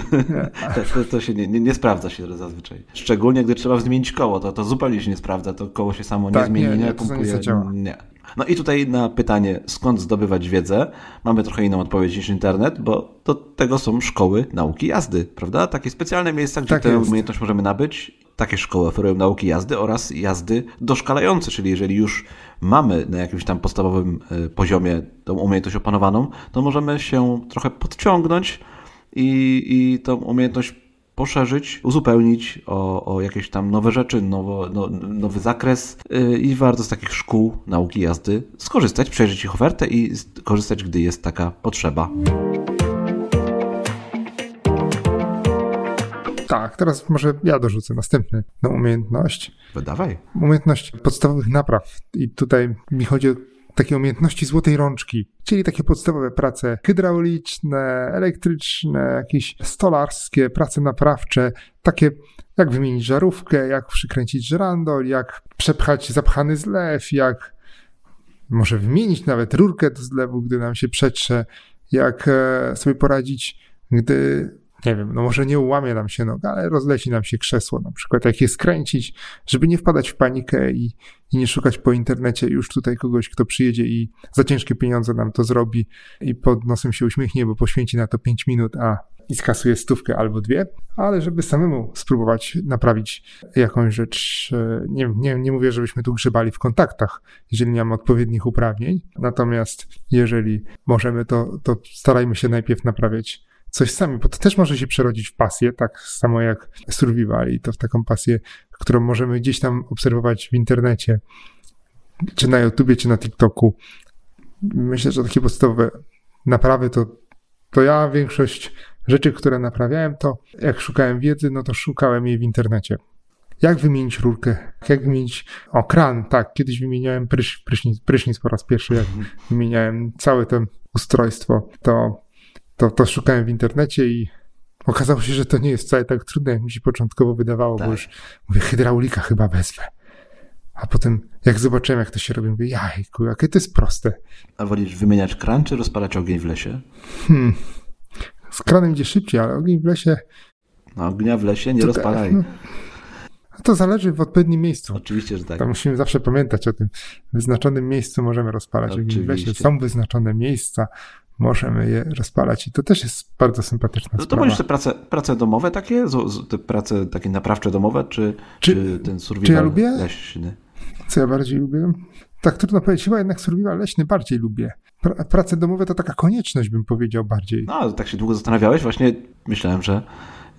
to, to, się nie, nie, nie, sprawdza się zazwyczaj. Szczególnie gdy trzeba zmienić koło, to, to zupełnie się nie sprawdza. To koło się samo tak, nie zmieni, nie, nie, pompuje. Nie, nie. No i tutaj na pytanie, skąd zdobywać wiedzę, mamy trochę inną odpowiedź niż internet, bo do tego są szkoły nauki jazdy, prawda? Takie specjalne miejsca, gdzie tak tę umiejętność możemy nabyć. Takie szkoły oferują nauki jazdy oraz jazdy doszkalające, czyli jeżeli już mamy na jakimś tam podstawowym e, poziomie tą umiejętność opanowaną, to możemy się trochę podciągnąć i, i tą umiejętność poszerzyć, uzupełnić o, o jakieś tam nowe rzeczy, nowo, no, nowy zakres yy, i warto z takich szkół nauki jazdy skorzystać, przejrzeć ich ofertę i korzystać, gdy jest taka potrzeba. Tak, teraz może ja dorzucę następną umiejętność. Wydawaj. Umiejętność podstawowych napraw. I tutaj mi chodzi o takie umiejętności złotej rączki, czyli takie podstawowe prace hydrauliczne, elektryczne, jakieś stolarskie, prace naprawcze, takie jak wymienić żarówkę, jak przykręcić żrandol, jak przepchać zapchany zlew, jak może wymienić nawet rurkę do zlewu, gdy nam się przetrze, jak e, sobie poradzić, gdy nie wiem, no może nie ułamie nam się noga, ale rozleci nam się krzesło, na przykład jak je skręcić, żeby nie wpadać w panikę i, i nie szukać po internecie już tutaj kogoś, kto przyjedzie i za ciężkie pieniądze nam to zrobi i pod nosem się uśmiechnie, bo poświęci na to 5 minut, a i skasuje stówkę albo dwie, ale żeby samemu spróbować naprawić jakąś rzecz. E, nie, nie, nie mówię, żebyśmy tu grzebali w kontaktach, jeżeli nie mamy odpowiednich uprawnień, natomiast jeżeli możemy, to, to starajmy się najpierw naprawiać coś sami, bo to też może się przerodzić w pasję, tak samo jak survival i to w taką pasję, którą możemy gdzieś tam obserwować w internecie, czy na YouTubie, czy na TikToku. Myślę, że takie podstawowe naprawy to, to ja większość rzeczy, które naprawiałem, to jak szukałem wiedzy, no to szukałem jej w internecie. jak wymienić rurkę, jak wymienić, o kran, tak, kiedyś wymieniałem prysz, prysznic, prysznic po raz pierwszy, jak Mhm. wymieniałem całe to ustrojstwo, to, to, to szukałem w internecie i okazało się, że to nie jest wcale tak trudne, jak mi się początkowo wydawało, Tak. bo już mówię, hydraulika chyba wezmę. A potem, jak zobaczyłem, jak to się robi, mówię, jajku, jakie to jest proste. A wolisz wymieniać kran, czy rozpalać ogień w lesie? Hmm. Z kranem idzie szybciej, ale ogień w lesie No, ognia w lesie nie To- rozpalaj. no. to zależy w odpowiednim miejscu. Oczywiście, że tak. To musimy zawsze pamiętać o tym. W wyznaczonym miejscu możemy rozpalać ogień w lesie. Oczywiście. Są wyznaczone miejsca, możemy je rozpalać i to też jest bardzo sympatyczna No to sprawa. te prace, prace domowe takie, te prace takie naprawcze domowe, czy, czy, Czy- ten survival czy ja lubię? leśny? Co ja bardziej lubię? Tak trudno powiedzieć, chyba jednak survival leśny bardziej lubię. Pra- prace domowe to taka konieczność, bym powiedział bardziej. No, tak się długo zastanawiałeś, właśnie myślałem, że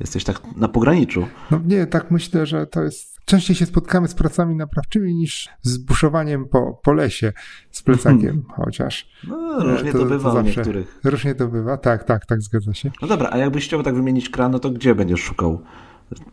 jesteś tak na pograniczu. No nie, tak myślę, że to jest. Częściej się spotkamy z pracami naprawczymi niż z buszowaniem po, po lesie z plecakiem, chociaż No, Nie, różnie to, to- bywa to u niektórych. różnie to bywa. Tak, tak, tak, zgadza się. No dobra, a jakbyś chciał tak wymienić kran, no to gdzie będziesz szukał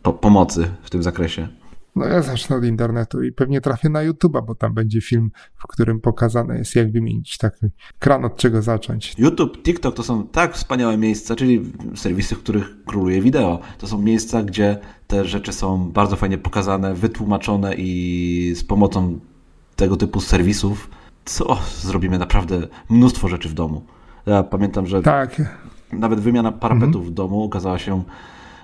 po pomocy w tym zakresie? No ja zacznę od internetu i pewnie trafię na YouTube'a, bo tam będzie film, w którym pokazane jest, jak wymienić taki kran, od czego zacząć. YouTube, TikTok to są tak wspaniałe miejsca, czyli serwisy, w których króluje wideo. To są miejsca, gdzie te rzeczy są bardzo fajnie pokazane, wytłumaczone i z pomocą tego typu serwisów co zrobimy naprawdę mnóstwo rzeczy w domu. Ja pamiętam, że Tak, nawet wymiana parapetów w domu okazała się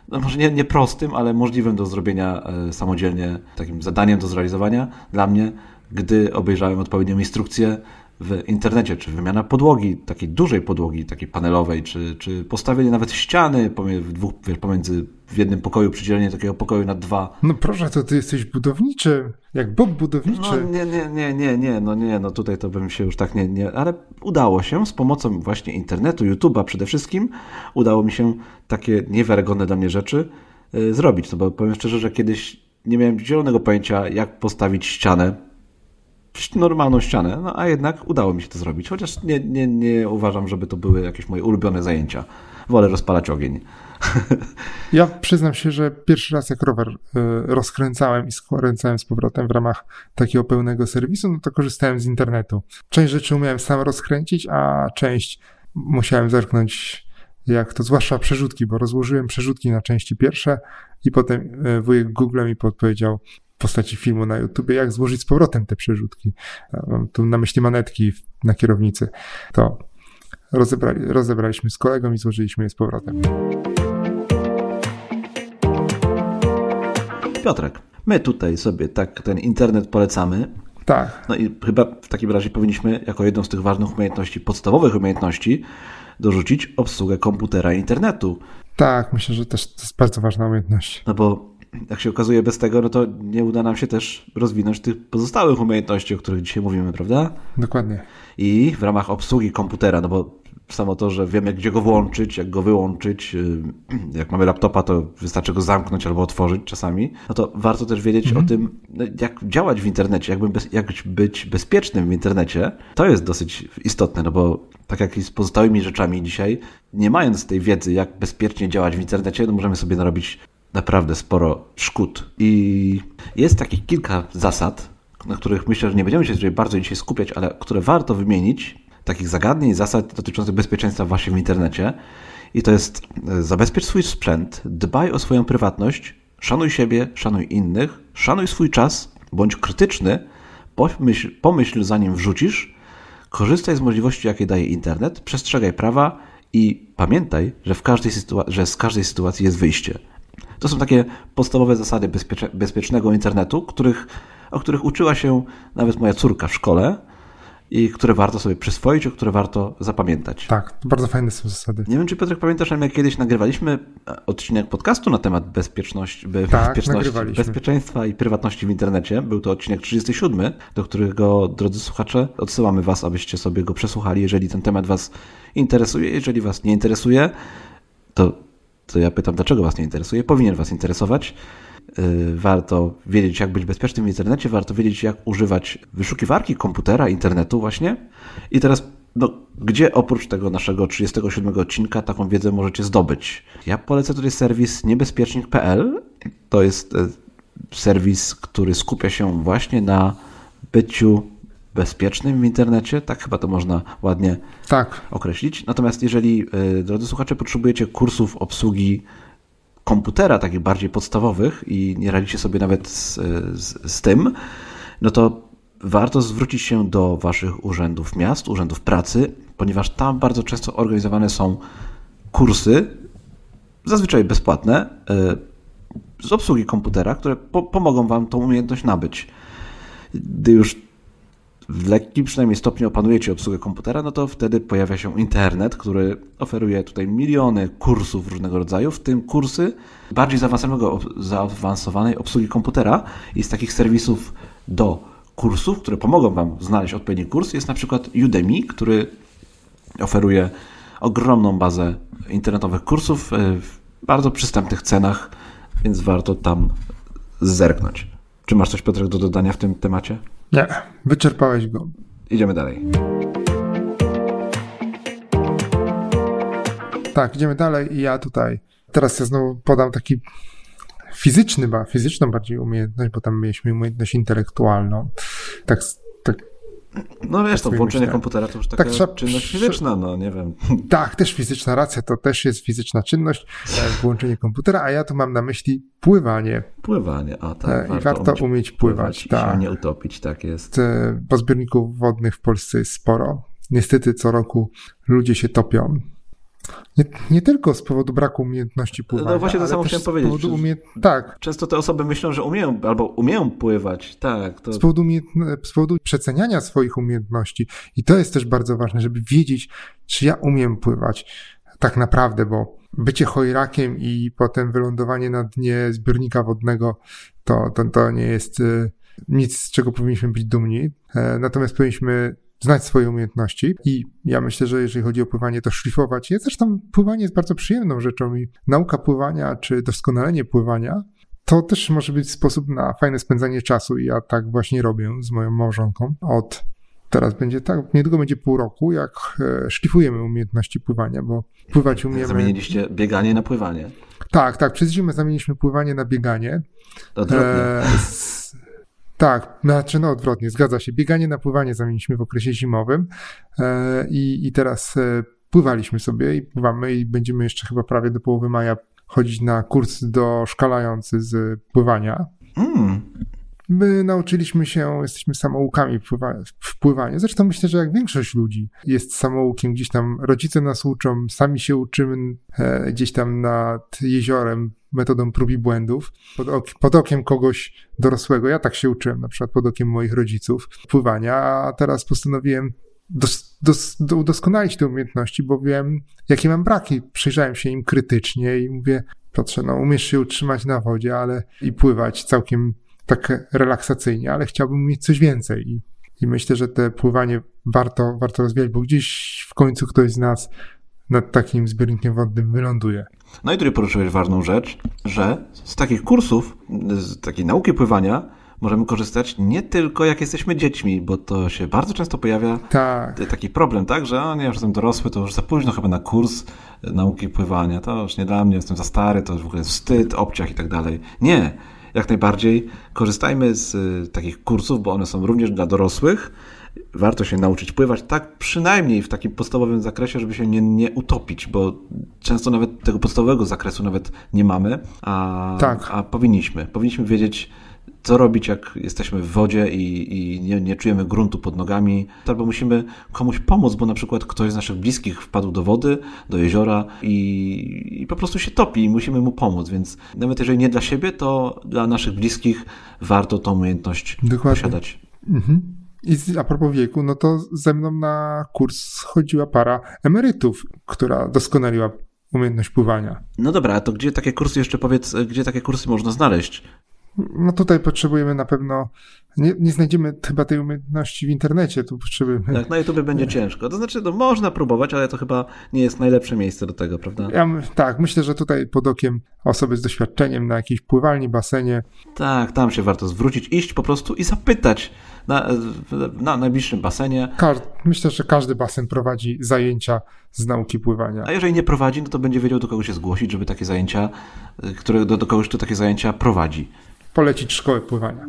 no może nie, nie prostym, ale możliwym do zrobienia e, samodzielnie, takim zadaniem do zrealizowania. Dla mnie, gdy obejrzałem odpowiednią instrukcję w internecie, czy wymiana podłogi, takiej dużej podłogi, takiej panelowej, czy, czy postawienie nawet ściany w dwóch, pomiędzy w jednym pokoju, przydzielenie takiego pokoju na dwa. no proszę, to ty jesteś budowniczy, jak Bob budowniczy. No nie, nie, nie, nie, nie, no nie, no tutaj to bym się już tak nie, nie, ale udało się z pomocą właśnie internetu, YouTube'a przede wszystkim, udało mi się takie niewiarygodne dla mnie rzeczy y, zrobić, no bo powiem szczerze, że kiedyś nie miałem zielonego pojęcia, jak postawić ścianę, normalną ścianę, no a jednak udało mi się to zrobić, chociaż nie, nie, nie uważam, żeby to były jakieś moje ulubione zajęcia. Wolę rozpalać ogień. Ja przyznam się, że pierwszy raz jak rower y, rozkręcałem i skręcałem z powrotem w ramach takiego pełnego serwisu, no to korzystałem z internetu. Część rzeczy umiałem sam rozkręcić, a część musiałem zerknąć jak to, zwłaszcza przerzutki, bo rozłożyłem przerzutki na części pierwsze i potem y, wujek Google mi podpowiedział postaci filmu na YouTube, jak złożyć z powrotem te przerzutki. Mam tu na myśli manetki na kierownicy. To rozebrali, rozebraliśmy z kolegą i złożyliśmy je z powrotem. Piotrek, my tutaj sobie tak ten internet polecamy, Tak, No i chyba w takim razie powinniśmy, jako jedną z tych ważnych umiejętności, podstawowych umiejętności, dorzucić obsługę komputera i internetu. Tak, myślę, że też to jest bardzo ważna umiejętność. No bo jak się okazuje, bez tego, no to nie uda nam się też rozwinąć tych pozostałych umiejętności, o których dzisiaj mówimy, prawda? Dokładnie. I w ramach obsługi komputera, no bo samo to, że wiemy, gdzie go włączyć, jak go wyłączyć, yy, jak mamy laptopa, to wystarczy go zamknąć albo otworzyć czasami, no to warto też wiedzieć o tym, no, jak działać w internecie, jak, bez, jak być bezpiecznym w internecie. To jest dosyć istotne, no bo tak jak i z pozostałymi rzeczami dzisiaj, nie mając tej wiedzy, jak bezpiecznie działać w internecie, no możemy sobie narobić naprawdę sporo szkód. I jest takich kilka zasad, na których myślę, że nie będziemy się tutaj bardzo dzisiaj skupiać, ale które warto wymienić, takich zagadnień, zasad dotyczących bezpieczeństwa właśnie w internecie. I to jest e, zabezpiecz swój sprzęt, dbaj o swoją prywatność, szanuj siebie, szanuj innych, szanuj swój czas, bądź krytyczny, pomyśl, pomyśl zanim wrzucisz, korzystaj z możliwości, jakie daje internet, przestrzegaj prawa i pamiętaj, że, w każdej sytua- że z każdej sytuacji jest wyjście. To są takie podstawowe zasady bezpiecze- bezpiecznego internetu, których, o których uczyła się nawet moja córka w szkole i które warto sobie przyswoić, o które warto zapamiętać. Tak, bardzo fajne są zasady. Nie wiem, czy Piotrek pamiętasz, ale jak kiedyś nagrywaliśmy odcinek podcastu na temat bezpieczności, be, Tak, bezpieczności bezpieczeństwa i prywatności w internecie. Był to odcinek 37, do którego, drodzy słuchacze, odsyłamy Was, abyście sobie go przesłuchali, jeżeli ten temat Was interesuje. Jeżeli Was nie interesuje, to, to ja pytam, dlaczego Was nie interesuje? Powinien Was interesować. Yy, Warto wiedzieć, jak być bezpiecznym w internecie, warto wiedzieć, jak używać wyszukiwarki komputera, internetu właśnie. I teraz, no, gdzie oprócz tego naszego 37 odcinka taką wiedzę możecie zdobyć? Ja polecę tutaj serwis niebezpiecznik.pl. To jest e, serwis, który skupia się właśnie na byciu bezpiecznym w internecie, tak chyba to można ładnie tak. określić. Natomiast jeżeli, e, drodzy słuchacze, potrzebujecie kursów obsługi komputera, takich bardziej podstawowych i nie radzicie sobie nawet z, z, z tym, no to warto zwrócić się do Waszych urzędów miast, urzędów pracy, ponieważ tam bardzo często organizowane są kursy, zazwyczaj bezpłatne, e, z obsługi komputera, które po pomogą Wam tą umiejętność nabyć. Gdy już w lekkim przynajmniej stopniu opanujecie obsługę komputera, no to wtedy pojawia się internet, który oferuje tutaj miliony kursów różnego rodzaju, w tym kursy bardziej zaawansowanej obsługi komputera i z takich serwisów do kursów, które pomogą Wam znaleźć odpowiedni kurs, jest na przykład Udemy, który oferuje ogromną bazę internetowych kursów w bardzo przystępnych cenach, więc warto tam zerknąć. Czy masz coś, Piotrek, do dodania w tym temacie? Nie, wyczerpałeś go. Idziemy dalej. Tak, idziemy dalej i ja tutaj, teraz ja znowu podam taki fizyczny, fizyczną bardziej umiejętność, bo tam mieliśmy umiejętność intelektualną. Tak, tak no wiesz, to włączenie myślę. komputera to już taka tak, trzeba, czynność fizyczna, no nie wiem. Tak, też fizyczna racja, to też jest fizyczna czynność, e, włączenie komputera, a ja tu mam na myśli pływanie. Pływanie, a tak. E, I warto, warto umieć, pływać. pływać tak. I się nie utopić, tak jest. Bo zbiorników wodnych w Polsce jest sporo. Niestety co roku ludzie się topią. Nie, nie, tylko z powodu braku umiejętności pływania. No właśnie to samo chciałem powiedzieć. Umie... Tak. Często te osoby myślą, że umieją albo umieją pływać. Tak. To... Z, powodu umie... z powodu przeceniania swoich umiejętności. I to jest też bardzo ważne, żeby wiedzieć, czy ja umiem pływać tak naprawdę, bo bycie chojrakiem i potem wylądowanie na dnie zbiornika wodnego to, to, to nie jest y, nic, z czego powinniśmy być dumni. E, natomiast powinniśmy znać swoje umiejętności i ja myślę, że jeżeli chodzi o pływanie, to szlifować je. Zresztą pływanie jest bardzo przyjemną rzeczą i nauka pływania czy doskonalenie pływania to też może być sposób na fajne spędzanie czasu i ja tak właśnie robię z moją małżonką od teraz będzie tak, niedługo będzie pół roku, jak e, szlifujemy umiejętności pływania, bo pływać umiemy... Zamieniliście bieganie na pływanie. Tak, tak, przez zimę zamieniliśmy pływanie na bieganie. Odwrotnie. E, tak, znaczy no odwrotnie, zgadza się. Bieganie na pływanie zamieniliśmy w okresie zimowym e, i, i teraz e, pływaliśmy sobie i pływamy i będziemy jeszcze chyba prawie do połowy maja chodzić na kurs doszkalający z pływania. Mm. My nauczyliśmy się, jesteśmy samoukami w pływaniu. Zresztą myślę, że jak większość ludzi jest samoukiem, gdzieś tam rodzice nas uczą, sami się uczymy e, gdzieś tam nad jeziorem metodą prób i błędów, pod, ok pod, okiem kogoś dorosłego. Ja tak się uczyłem, na przykład pod okiem moich rodziców pływania, a teraz postanowiłem dos, dos, do, udoskonalić te umiejętności, bo wiem, jakie mam braki. Przyjrzałem się im krytycznie i mówię, Piotrze, no umiesz się utrzymać na wodzie, ale i pływać całkiem tak relaksacyjnie, ale chciałbym mieć coś więcej. I, i myślę, że te pływanie warto, warto rozwijać, bo gdzieś w końcu ktoś z nas nad takim zbiornikiem wodnym wyląduje. No i tutaj poruszyłeś ważną rzecz, że z takich kursów, z takiej nauki pływania możemy korzystać nie tylko jak jesteśmy dziećmi, bo to się bardzo często pojawia tak. taki problem, tak, że o nie, już jestem dorosły, to już za późno chyba na kurs nauki pływania, to już nie dla mnie, jestem za stary, to już w ogóle wstyd, obciach i tak dalej. Nie, jak najbardziej korzystajmy z y, takich kursów, bo one są również dla dorosłych. Warto się nauczyć pływać, tak przynajmniej w takim podstawowym zakresie, żeby się nie, nie utopić, bo często nawet tego podstawowego zakresu nawet nie mamy, a, tak. a powinniśmy. Powinniśmy wiedzieć, co robić, jak jesteśmy w wodzie i, i nie, nie, czujemy gruntu pod nogami, albo musimy komuś pomóc, bo na przykład ktoś z naszych bliskich wpadł do wody, do jeziora i, i po prostu się topi i musimy mu pomóc, więc nawet jeżeli nie dla siebie, to dla naszych bliskich warto tą umiejętność Dokładnie. posiadać. Mhm. I a propos wieku, no to ze mną na kurs chodziła para emerytów, która doskonaliła umiejętność pływania. No dobra, a to gdzie takie kursy, jeszcze powiedz, gdzie takie kursy można znaleźć? No tutaj potrzebujemy na pewno, nie, nie znajdziemy chyba tej umiejętności w internecie, tu potrzebujemy... Tak, na YouTube będzie ciężko. To znaczy, no można próbować, ale to chyba nie jest najlepsze miejsce do tego, prawda? Ja, tak, myślę, że tutaj pod okiem osoby z doświadczeniem na jakiejś pływalni, basenie. Tak, tam się warto zwrócić, iść po prostu i zapytać na, na najbliższym basenie. myślę, że każdy basen prowadzi zajęcia z nauki pływania. A jeżeli nie prowadzi, no to będzie wiedział do kogo się zgłosić, żeby takie zajęcia, które, do, do kogoś, kto takie zajęcia prowadzi. Polecić szkołę pływania.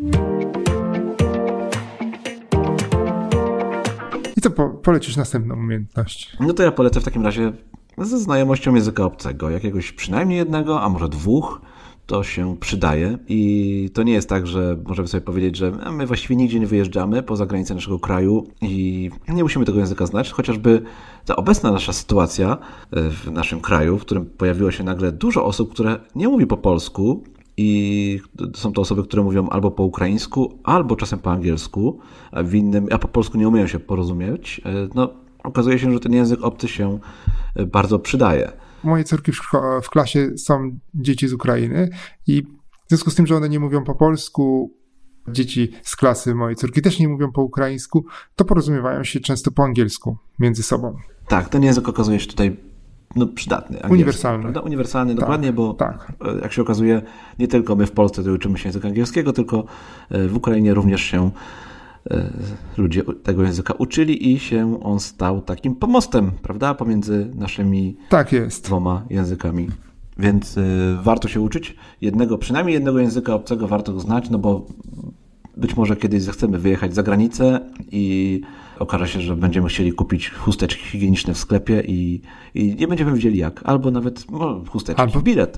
I co po, polecisz następną umiejętność? No to ja polecę w takim razie ze znajomością języka obcego, jakiegoś przynajmniej jednego, a może dwóch, to się przydaje. I to nie jest tak, że możemy sobie powiedzieć, że my właściwie nigdzie nie wyjeżdżamy poza granicę naszego kraju i nie musimy tego języka znać, chociażby ta obecna nasza sytuacja e, w naszym kraju, w którym pojawiło się nagle dużo osób, które nie mówi po polsku, i są to osoby, które mówią albo po ukraińsku, albo czasem po angielsku, a w innym, a po polsku nie umieją się porozumieć. E, no, okazuje się, że ten język obcy się e, bardzo przydaje. Moje córki w, w klasie są dzieci z Ukrainy i w związku z tym, że one nie mówią po polsku, dzieci z klasy mojej córki też nie mówią po ukraińsku, to porozumiewają się często po angielsku między sobą. Tak, ten język okazuje się tutaj no, przydatny. Uniwersalny. Prawda? Uniwersalny, tak, dokładnie, bo tak. E, jak się okazuje, nie tylko my w Polsce to uczymy się języka angielskiego, tylko e, w Ukrainie również się e, ludzie tego języka uczyli i się on stał takim pomostem, prawda, pomiędzy naszymi tak jest. dwoma językami. Więc warto się uczyć jednego, przynajmniej jednego języka obcego warto go znać, no bo być może kiedyś zechcemy wyjechać za granicę i okaże się, że będziemy chcieli kupić chusteczki higieniczne w sklepie i, i nie będziemy wiedzieli jak. Albo nawet no, chusteczki, Albo bilet.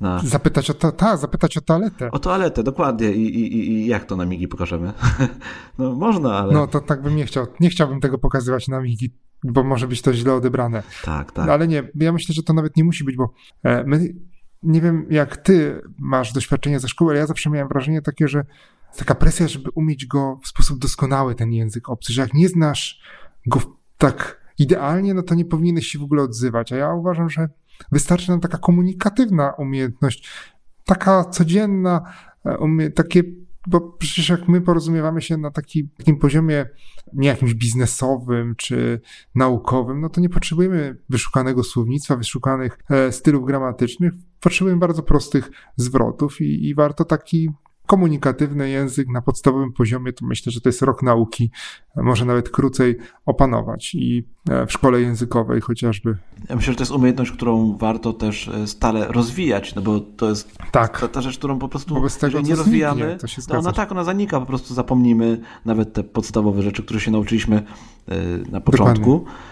Na... Zapytać o to, ta, zapytać o toaletę. O toaletę, dokładnie. I, i, i jak to na migi pokażemy? no można, ale... No to tak bym nie chciał. Nie chciałbym tego pokazywać na migi, bo może być to źle odebrane. Tak, tak. No, ale nie, ja myślę, że to nawet nie musi być, bo e, my, nie wiem jak ty masz doświadczenie ze szkoły, ale ja zawsze miałem wrażenie takie, że taka presja, żeby umieć go w sposób doskonały, ten język obcy, że jak nie znasz go tak idealnie, no to nie powinieneś się w ogóle odzywać. A ja uważam, że wystarczy nam taka komunikatywna umiejętność, taka codzienna, e, takie bo przecież jak my porozumiewamy się na taki, takim poziomie nie jakimś biznesowym czy naukowym, no to nie potrzebujemy wyszukanego słownictwa, wyszukanych e, stylów gramatycznych. Potrzebujemy bardzo prostych zwrotów i, i warto taki komunikatywny język na podstawowym poziomie, to myślę, że to jest rok nauki, może nawet krócej opanować i e, w szkole językowej chociażby. Ja myślę, że to jest umiejętność, którą warto też e, stale rozwijać, no bo to jest tak. ta, ta rzecz, którą po prostu Wobec tego, nie rozwijamy, zniknie, to się no ona tak, ona zanika, po prostu zapomnimy nawet te podstawowe rzeczy, które się nauczyliśmy e, na początku. Dokładnie.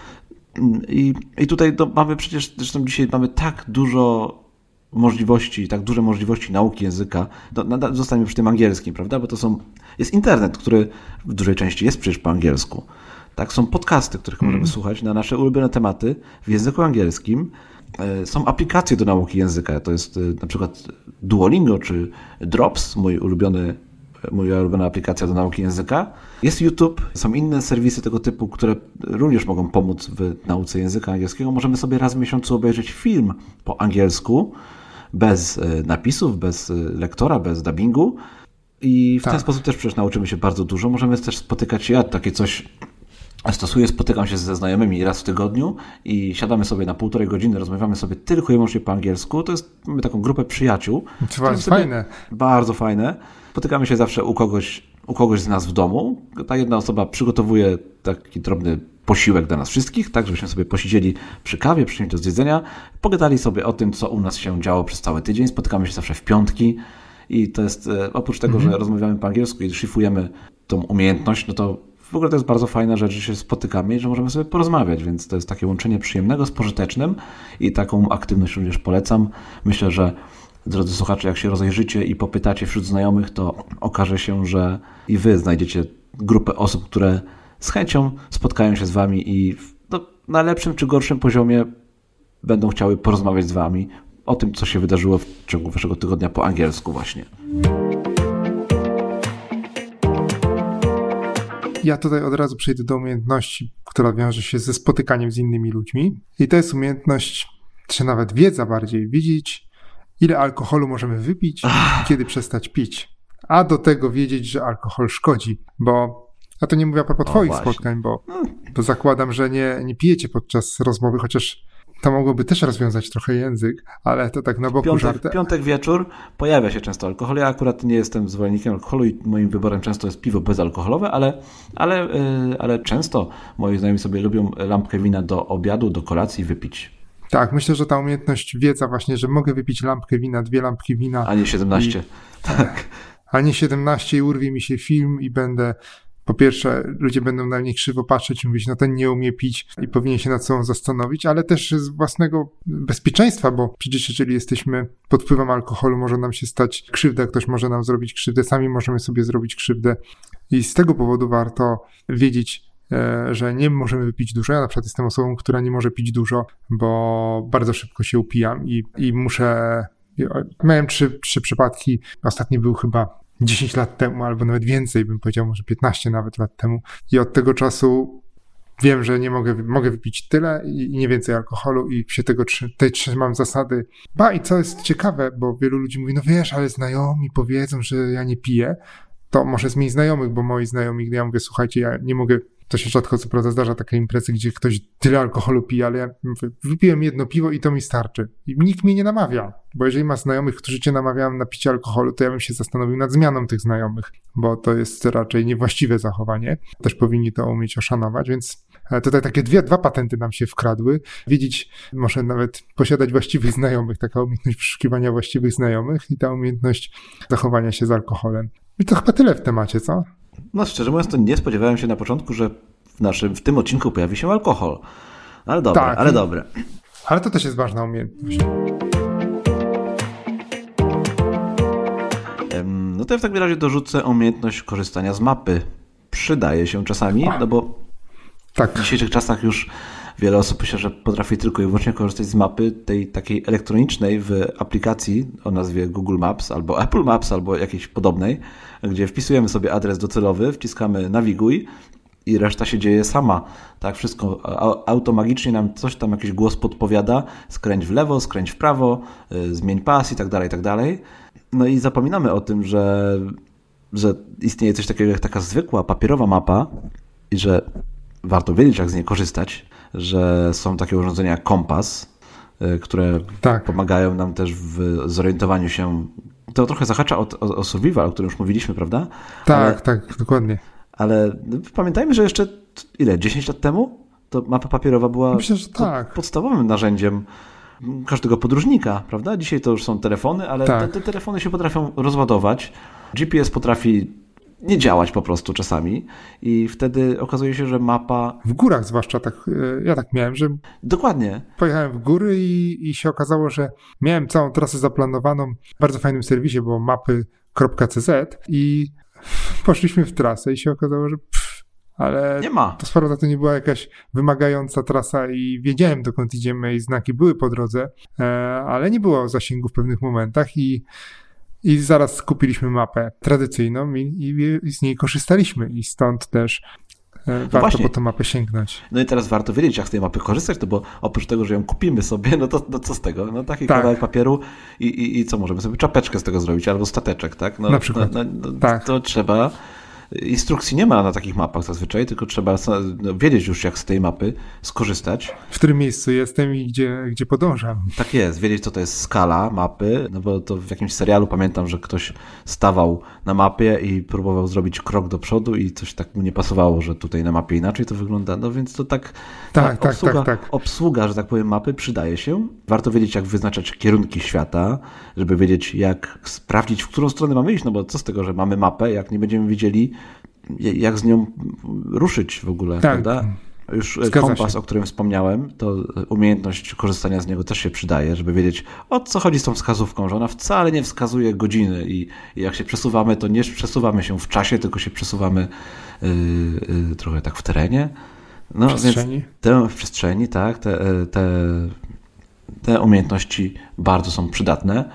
I, I tutaj to mamy przecież, zresztą dzisiaj mamy tak dużo możliwości, tak duże możliwości nauki języka, to zostaniemy przy tym angielskim, prawda? Bo to są, jest internet, który w dużej części jest przecież po angielsku. Tak, są podcasty, których mm. możemy słuchać na nasze ulubione tematy w języku angielskim. E, są aplikacje do nauki języka, to jest e, na przykład Duolingo czy Drops, mój ulubiony moja ulubiona aplikacja do nauki języka. Jest YouTube, są inne serwisy tego typu, które również mogą pomóc w nauce języka angielskiego. Możemy sobie raz w miesiącu obejrzeć film po angielsku, bez e, napisów, bez e, lektora, bez dubbingu. I w tak. ten sposób też przecież nauczymy się bardzo dużo. Możemy też spotykać się, ja takie coś stosuję, spotykam się ze znajomymi raz w tygodniu i siadamy sobie na półtorej godziny, rozmawiamy sobie tylko i wyłącznie po angielsku. To jest, mamy taką grupę przyjaciół. To bardzo fajne. Bardzo fajne. Spotykamy się zawsze u kogoś, u kogoś z nas w domu. Ta jedna osoba przygotowuje taki drobny posiłek dla nas wszystkich, tak żebyśmy sobie posiedzieli przy kawie, przynieść do zjedzenia, pogadali sobie o tym, co u nas się działo przez cały tydzień. Spotykamy się zawsze w piątki i to jest, e, oprócz tego, mhm. że rozmawiamy po angielsku i szlifujemy tą umiejętność, no to w ogóle to jest bardzo fajna rzecz, że się spotykamy i że możemy sobie porozmawiać, więc to jest takie łączenie przyjemnego z pożytecznym i taką aktywność również polecam. Myślę, że drodzy słuchacze, jak się rozejrzycie i popytacie wśród znajomych, to okaże się, że i wy znajdziecie grupę osób, które z chęcią spotkają się z wami i no, na lepszym czy gorszym poziomie będą chciały porozmawiać z wami o tym, co się wydarzyło w ciągu waszego tygodnia po angielsku właśnie. Ja tutaj od razu przejdę do umiejętności, która wiąże się ze spotykaniem z innymi ludźmi. I to jest umiejętność, czy nawet wiedza bardziej, widzieć, ile alkoholu możemy wypić i kiedy przestać pić. A do tego wiedzieć, że alkohol szkodzi, bo a to nie mówię a propos o, twoich właśnie. spotkań, bo, bo zakładam, że nie, nie pijecie podczas rozmowy, chociaż to mogłoby też rozwiązać trochę język, ale to tak na boku piątek, żartem. Piątek wieczór pojawia się często alkohol. Ja akurat nie jestem zwolennikiem alkoholu i moim wyborem często jest piwo bezalkoholowe, ale, ale, yy, ale często moi znajomi sobie lubią lampkę wina do obiadu, do kolacji wypić. Tak, myślę, że ta umiejętność, wiedza właśnie, że mogę wypić lampkę wina, dwie lampki wina. A nie 17. I, tak. a nie 17 i urwie mi się film i będę po pierwsze, ludzie będą na mnie krzywo patrzeć i mówić, no ten nie umie pić i powinien się nad sobą zastanowić, ale też z własnego bezpieczeństwa, bo przecież jeżeli jesteśmy pod wpływem alkoholu, może nam się stać krzywda, ktoś może nam zrobić krzywdę, sami możemy sobie zrobić krzywdę i z tego powodu warto wiedzieć, e, że nie możemy wypić dużo. Ja na przykład jestem osobą, która nie może pić dużo, bo bardzo szybko się upijam i, i muszę. Miałem trzy, trzy przypadki. Ostatni był chyba 10 lat temu, albo nawet więcej, bym powiedział, może 15 nawet lat temu. I od tego czasu wiem, że nie mogę, mogę wypić tyle i, nie więcej alkoholu i się tego tej trzymam zasady. Ba i co jest ciekawe, bo wielu ludzi mówi, no wiesz, ale znajomi powiedzą, że ja nie piję, to może zmień znajomych, bo moi znajomi, ja mówię, słuchajcie, ja nie mogę to się rzadko co prawda zdarza takie imprezy, gdzie ktoś tyle alkoholu pije, ale ja wypiłem jedno piwo i to mi starczy. I nikt mnie nie namawia, bo jeżeli ma znajomych, którzy cię namawiają na picie alkoholu, to ja bym się zastanowił nad zmianą tych znajomych, bo to jest raczej niewłaściwe zachowanie. Też powinni to umieć oszanować, więc e, tutaj takie dwie, dwa patenty nam się wkradły. Wiedzieć, może nawet posiadać właściwych znajomych, taka umiejętność wyszukiwania właściwych znajomych i ta umiejętność zachowania się z alkoholem. I to chyba tyle w temacie, co? No szczerze mówiąc, to nie spodziewałem się na początku, że w naszym, w tym odcinku pojawi się alkohol. Ale dobre, tak. ale dobre. Ale to też jest ważna umiejętność. No to ja w takim razie dorzucę umiejętność korzystania z mapy. Przydaje się czasami, no bo tak. w dzisiejszych czasach już wiele osób myślę, że potrafi tylko i wyłącznie korzystać z mapy tej takiej elektronicznej w aplikacji o nazwie Google Maps albo Apple Maps albo jakiejś podobnej, gdzie wpisujemy sobie adres docelowy, wciskamy nawiguj i reszta się dzieje sama. Tak, wszystko automagicznie nam coś tam, jakiś głos podpowiada, skręć w lewo, skręć w prawo, y, zmień pas i tak dalej, i tak dalej. No i zapominamy o tym, że, że istnieje coś takiego jak taka zwykła papierowa mapa i że warto wiedzieć, jak z niej korzystać, że są takie urządzenia jak kompas, y, które tak. pomagają nam też w zorientowaniu się. To trochę zahacza o, o, o survival, o którym już mówiliśmy, prawda? Tak, Ale, tak, dokładnie. Ale pamiętajmy, że jeszcze ile? 10 lat temu to mapa papierowa była Myślę, tak. podstawowym narzędziem każdego podróżnika, prawda? Dzisiaj to już są telefony, ale tak. te, te telefony się potrafią rozładować. GPS potrafi nie działać po prostu czasami i wtedy okazuje się, że mapa... W górach zwłaszcza, tak, e, ja tak miałem, że... Dokładnie. Pojechałem w góry i, i się okazało, że miałem całą trasę zaplanowaną w bardzo fajnym serwisie, było mapy.cz i poszliśmy w trasę i się okazało, że pff, ale nie ma. to sprawda to nie była jakaś wymagająca trasa i wiedziałem dokąd idziemy i znaki były po drodze, e, ale nie było zasięgu w pewnych momentach i i zaraz kupiliśmy mapę tradycyjną i, i, i z niej korzystaliśmy i stąd też e, no warto właśnie. po tą mapę sięgnąć. No i teraz warto wiedzieć, jak z tej mapy korzystać, no bo oprócz tego, że ją kupimy sobie, no to no co z tego? No taki tak. kawałek papieru i, i, i co, możemy sobie czapeczkę z tego zrobić, albo stateczek, tak? No, Na przykład. No, no, tak. To trzeba Instrukcji nie ma na takich mapach zazwyczaj, tylko trzeba no, wiedzieć już, jak z tej mapy skorzystać. W którym miejscu jestem i gdzie, gdzie podążam. Tak jest, wiedzieć, co to jest skala mapy, no bo to w jakimś serialu pamiętam, że ktoś stawał na mapie i próbował zrobić krok do przodu i coś tak mu nie pasowało, że tutaj na mapie inaczej to wygląda, no więc to tak, tak, tak, obsługa, tak, tak. obsługa, że tak powiem, mapy przydaje się. Warto wiedzieć, jak wyznaczać kierunki świata, żeby wiedzieć, jak sprawdzić, w którą stronę mamy iść, no bo co z tego, że mamy mapę, jak nie będziemy widzieli, jak z nią ruszyć w ogóle, tak. prawda? Już e, Zgadza kompas, się. o którym wspomniałem, to umiejętność korzystania z niego też się przydaje, żeby wiedzieć o co chodzi z tą wskazówką, że ona wcale nie wskazuje godziny i, i jak się przesuwamy, to nie przesuwamy się w czasie, tylko się przesuwamy yy, yy, trochę tak w terenie. No, w przestrzeni. Te, w przestrzeni, tak. Te, e, te, te umiejętności bardzo są przydatne.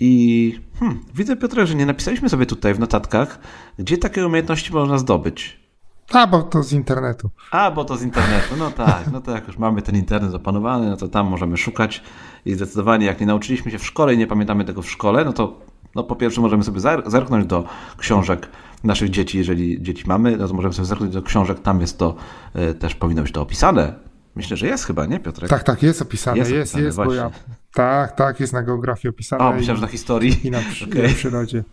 I hmm, widzę, Piotrek, że nie napisaliśmy sobie tutaj w notatkach, gdzie takie umiejętności można zdobyć. A, bo to z internetu. A, bo to z internetu. No tak, no to jak już mamy ten internet opanowany, no to tam możemy szukać i zdecydowanie jak nie nauczyliśmy się w szkole i nie pamiętamy tego w szkole, no to no po pierwsze możemy sobie zerknąć do książek naszych dzieci, jeżeli dzieci mamy, no to możemy sobie zerknąć do książek, tam jest to, y, też powinno być to opisane. Myślę, że jest chyba, nie Piotrek? Tak, tak, jest opisane, jest, jest, jest bo ja tak, tak, jest na geografii opisane. O, myślałem, że na historii. I na, okay. na przyrodzie.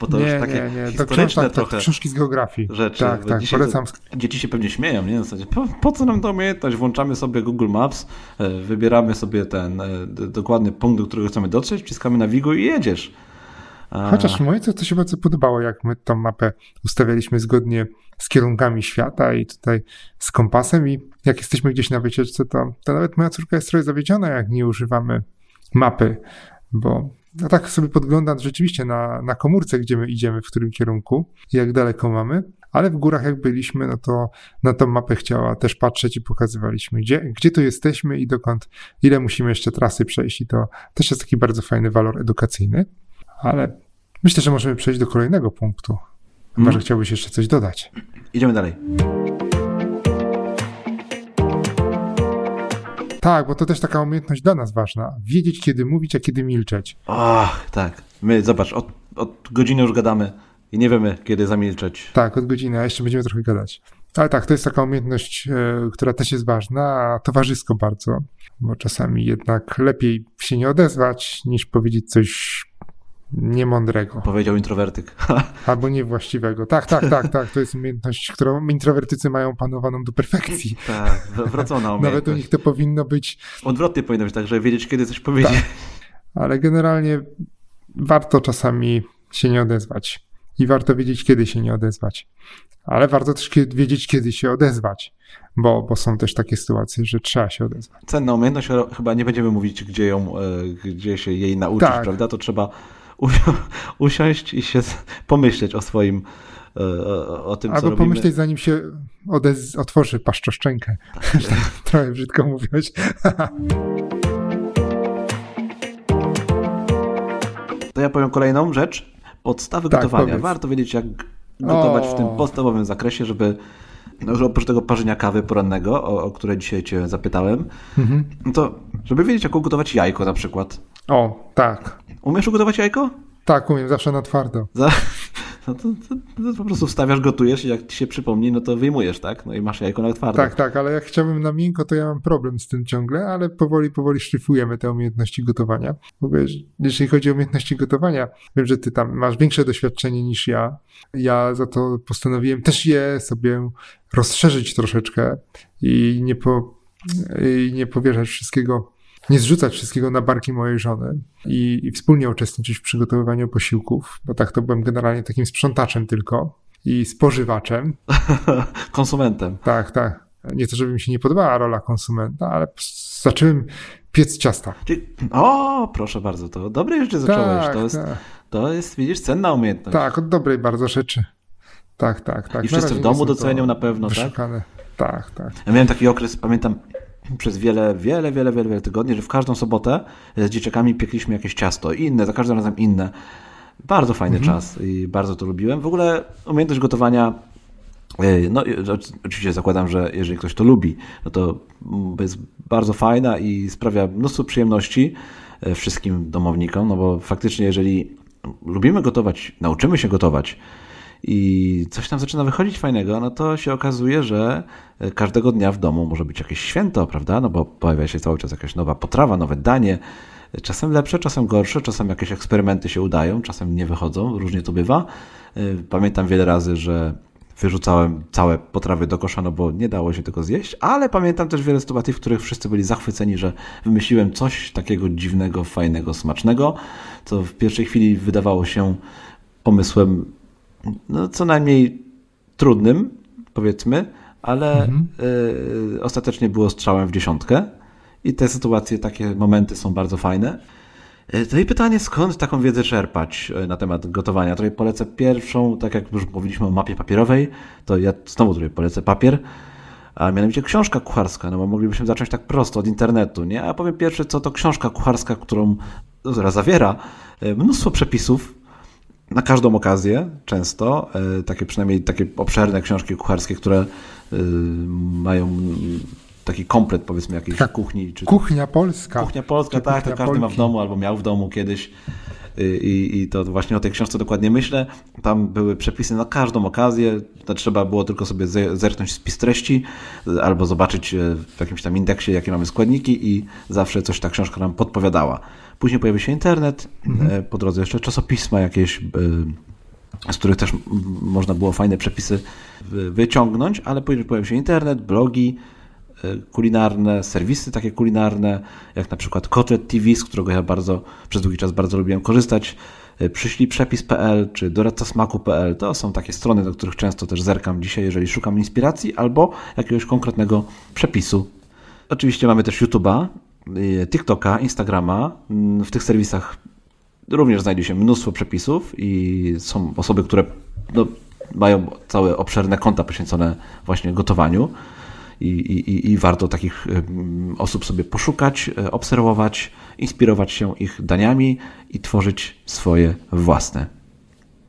Bo to nie, już takie nie, nie. To książki, tak, tak, książki z geografii. Rzeczy. Tak, tak, polecam. Dzieci się pewnie śmieją, nie? W zasadzie, po, po, co nam ta umiejętność? Włączamy sobie Google Maps, e, wybieramy sobie ten e, dokładny punkt, do którego chcemy dotrzeć, wciskamy nawiguj i jedziesz. Chociaż moje co to się bardzo podobało, jak my tą mapę ustawialiśmy zgodnie z kierunkami świata i tutaj z kompasem i jak jesteśmy gdzieś na wycieczce, to, to nawet moja córka jest trochę zawiedziona, jak nie używamy mapy, bo no tak sobie podglądam rzeczywiście na, na komórce, gdzie my idziemy, w którym kierunku, jak daleko mamy, ale w górach jak byliśmy, no to na tą mapę chciała też patrzeć i pokazywaliśmy, gdzie, gdzie tu jesteśmy i dokąd, ile musimy jeszcze trasy przejść i to też jest taki bardzo fajny walor edukacyjny, ale myślę, że możemy przejść do kolejnego punktu, chyba, hmm. że chciałbyś jeszcze coś dodać. Idziemy dalej. Tak, bo to też taka umiejętność dla nas ważna. Wiedzieć, kiedy mówić, a kiedy milczeć. Ach, tak. My, zobacz, od, od godziny już gadamy i nie wiemy, kiedy zamilczeć. Tak, od godziny, a jeszcze będziemy trochę gadać. Ale tak, to jest taka umiejętność, e, która też jest ważna, a towarzysko bardzo, bo czasami jednak lepiej się nie odezwać, niż powiedzieć coś niemądrego. Powiedział introwertyk. Albo niewłaściwego. Tak, tak, tak, tak. To jest umiejętność, którą introwertycy mają panowaną do perfekcji. Tak, wracona umiejętność. Nawet u nich to powinno być... Odwrotnie powinno być, tak, żeby wiedzieć, kiedy coś powiedzieć. Tak. Ale generalnie warto czasami się nie odezwać. I warto wiedzieć, kiedy się nie odezwać. Ale warto też wiedzieć, kiedy się odezwać, bo, bo są też takie sytuacje, że trzeba się odezwać. Cenna umiejętność, chyba nie będziemy mówić, gdzie, ją, e, gdzie się jej nauczyć, tak. prawda? To trzeba usiąść i się pomyśleć o swoim, e, o, tym, Albo co robimy. pomyśleć, zanim się odez otworzy paszczoszczękę. Tak. Trochę brzydko mówiłeś. to ja powiem kolejną rzecz. Podstawy tak, gotowania. Powiedz. Warto wiedzieć, jak gotować o. w tym podstawowym zakresie, żeby no już oprócz tego parzenia kawy porannego, o, o które dzisiaj cię zapytałem, mhm. to żeby wiedzieć, jak ugotować jajko na przykład. O, tak. Umiesz ugotować jajko? Tak, umiem, zawsze na twardo. Za... No to, to, to, po prostu wstawiasz, gotujesz i jak ci się przypomni, no to wyjmujesz, tak? No i masz jajko na twardo. Tak, tak, ale jak chciałbym na miękko, to ja mam problem z tym ciągle, ale powoli, powoli szlifujemy te umiejętności gotowania. W ogóle, jeżeli chodzi o umiejętności gotowania, wiem, że ty tam masz większe doświadczenie niż ja. Ja za to postanowiłem też je sobie rozszerzyć troszeczkę i nie, po, i nie powierzać wszystkiego nie zrzucać wszystkiego na barki mojej żony i, i wspólnie uczestniczyć w przygotowywaniu posiłków, bo tak to byłem generalnie takim sprzątaczem tylko i spożywaczem. Konsumentem. Tak, tak. Nie to, żeby mi się nie podobała rola konsumenta, ale zacząłem piec ciasta. O, proszę bardzo, to dobrej rzeczy zacząłeś. Tak, to, jest, tak. to jest, widzisz, cenna umiejętność. Tak, od dobrej bardzo rzeczy. Tak, tak, tak. I wszyscy w domu docenią na pewno, wyszukane. tak? Tak, tak. Ja miałem taki okres, pamiętam, przez wiele, wiele, wiele, wiele, wiele tygodni, że w każdą sobotę z dzieciakami piekliśmy jakieś ciasto. Inne, za każdym razem inne. Bardzo fajny mhm. czas i bardzo to lubiłem. W ogóle umiejętność gotowania e, no, oczywiście zakładam, że jeżeli ktoś to lubi, no to jest bardzo fajna i sprawia mnóstwo przyjemności e, wszystkim domownikom, no bo faktycznie jeżeli lubimy gotować, nauczymy się gotować, i coś tam zaczyna wychodzić fajnego, no to się okazuje, że e, każdego dnia w domu może być jakieś święto, prawda? No bo pojawia się cały czas jakaś nowa potrawa, nowe danie. Czasem lepsze, czasem gorsze, czasem jakieś eksperymenty się udają, czasem nie wychodzą, różnie to bywa. E, pamiętam wiele razy, że wyrzucałem całe potrawy do kosza, no bo nie dało się tego zjeść, ale pamiętam też wiele sytuacji, w których wszyscy byli zachwyceni, że wymyśliłem coś takiego dziwnego, fajnego, smacznego, co w pierwszej chwili wydawało się pomysłem no, co najmniej trudnym, powiedzmy, ale mhm. y, ostatecznie było strzałem w dziesiątkę. I te sytuacje, takie momenty są bardzo fajne. Y, no i pytanie, skąd taką wiedzę czerpać y, na temat gotowania? Tutaj polecę pierwszą, tak jak już mówiliśmy o mapie papierowej, to ja znowu tutaj polecę papier, a mianowicie książka kucharska, no bo moglibyśmy zacząć tak prosto od internetu, nie? A powiem pierwsze, co to książka kucharska, którą no, zawiera mnóstwo przepisów, na każdą okazję, często, e, takie przynajmniej takie obszerne książki kucharskie, które e, mają taki komplet powiedzmy jakiejś tak. kuchni. Czy kuchnia polska. Kuchnia polska, tak, kuchnia to każdy Polki. ma w domu albo miał w domu kiedyś. I, I to właśnie o tej książce dokładnie myślę. Tam były przepisy na każdą okazję. To trzeba było tylko sobie zerknąć spis treści albo zobaczyć e, w jakimś tam indeksie, jakie mamy składniki i zawsze coś ta książka nam podpowiadała. Później pojawił się internet, mhm. E, po drodze jeszcze czasopisma jakieś, e, z których też można było fajne przepisy wyciągnąć, ale później pojawił się internet, blogi e, kulinarne, serwisy takie kulinarne, jak na przykład Kotlet TV, z którego ja bardzo przez długi czas bardzo lubiłem korzystać. przyślijprzepis.pl czy doradcasmaku.pl. To są takie strony, do których często też zerkam dzisiaj, jeżeli szukam inspiracji albo jakiegoś konkretnego przepisu. Oczywiście mamy też YouTube'a, TikToka, Instagrama. Mm, w tych serwisach również znajdzie się mnóstwo przepisów i są osoby, które no, mają całe obszerne konta poświęcone właśnie gotowaniu. I, i, i warto takich osób sobie poszukać, e, obserwować, inspirować się ich daniami i tworzyć swoje własne.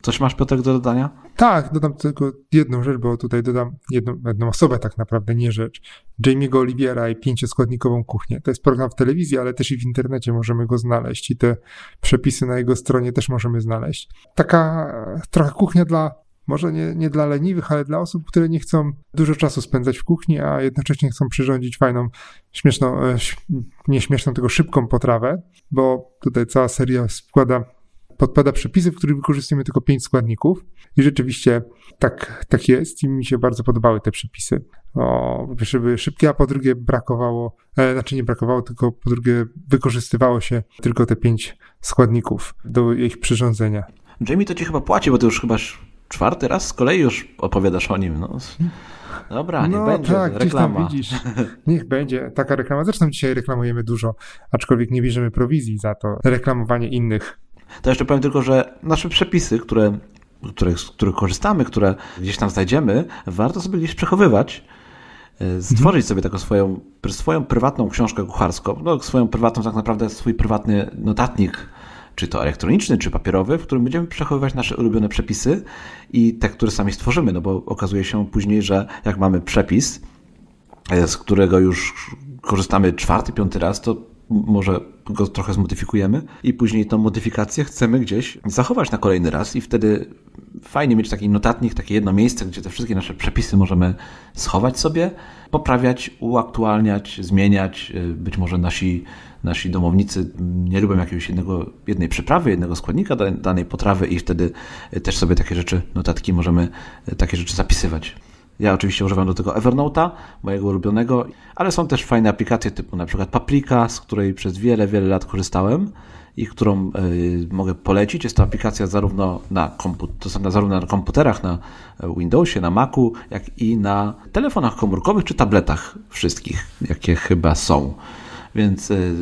Coś masz, Piotr, do dodania? Tak, dodam tylko jedną rzecz, bo tutaj dodam jedną, jedną osobę tak naprawdę, nie rzecz. Jamie'ego Oliviera i pięcioskładnikową kuchnię. To jest program w telewizji, ale też i w internecie możemy go znaleźć i te przepisy na jego stronie też możemy znaleźć. Taka trochę kuchnia dla, może nie, nie dla leniwych, ale dla osób, które nie chcą dużo czasu spędzać w kuchni, a jednocześnie chcą przyrządzić fajną, śmieszną, e, nie śmieszną, tylko szybką potrawę, bo tutaj cała seria składa podpada przepisy, w których wykorzystujemy tylko pięć składników. I rzeczywiście tak, tak jest i mi się bardzo podobały te przepisy. O, po pierwsze były szybkie, a po drugie brakowało, e, znaczy nie brakowało, tylko po drugie wykorzystywało się tylko te pięć składników do ich przyrządzenia. Jamie to ci chyba płaci, bo to już chyba czwarty raz z kolei już opowiadasz o nim. No. Dobra, niech no, będzie tak, reklama. widzisz. Niech będzie taka reklama. Zresztą dzisiaj reklamujemy dużo, aczkolwiek nie bierzemy prowizji za to reklamowanie innych to jeszcze powiem tylko, że nasze przepisy, które, których, z których korzystamy, które gdzieś tam znajdziemy, warto sobie gdzieś przechowywać, e, stworzyć sobie taką swoją, swoją prywatną książkę kucharską, no, swoją prywatną, tak naprawdę swój prywatny notatnik, czy to elektroniczny, czy papierowy, w którym będziemy przechowywać nasze ulubione przepisy i te, które sami stworzymy, no bo okazuje się później, że jak mamy przepis, e, z którego już korzystamy czwarty, piąty raz, to może go trochę zmodyfikujemy i później tą modyfikację chcemy gdzieś zachować na kolejny raz i wtedy fajnie mieć taki notatnik, takie jedno miejsce, gdzie te wszystkie nasze przepisy możemy schować sobie, poprawiać, uaktualniać, zmieniać. Być może nasi, nasi domownicy nie lubią jakiegoś jednego, jednej przyprawy, jednego składnika danej potrawy i wtedy też sobie takie rzeczy, notatki możemy takie rzeczy zapisywać. Ja oczywiście używam do tego Evernote'a, mojego ulubionego, ale są też fajne aplikacje typu na przykład Paprika, z której przez wiele, wiele lat korzystałem i którą y, mogę polecić. Jest to aplikacja zarówno na, komput- zarówno na komputerach, na Windowsie, na Macu, jak i na telefonach komórkowych czy tabletach wszystkich, jakie chyba są. Więc y,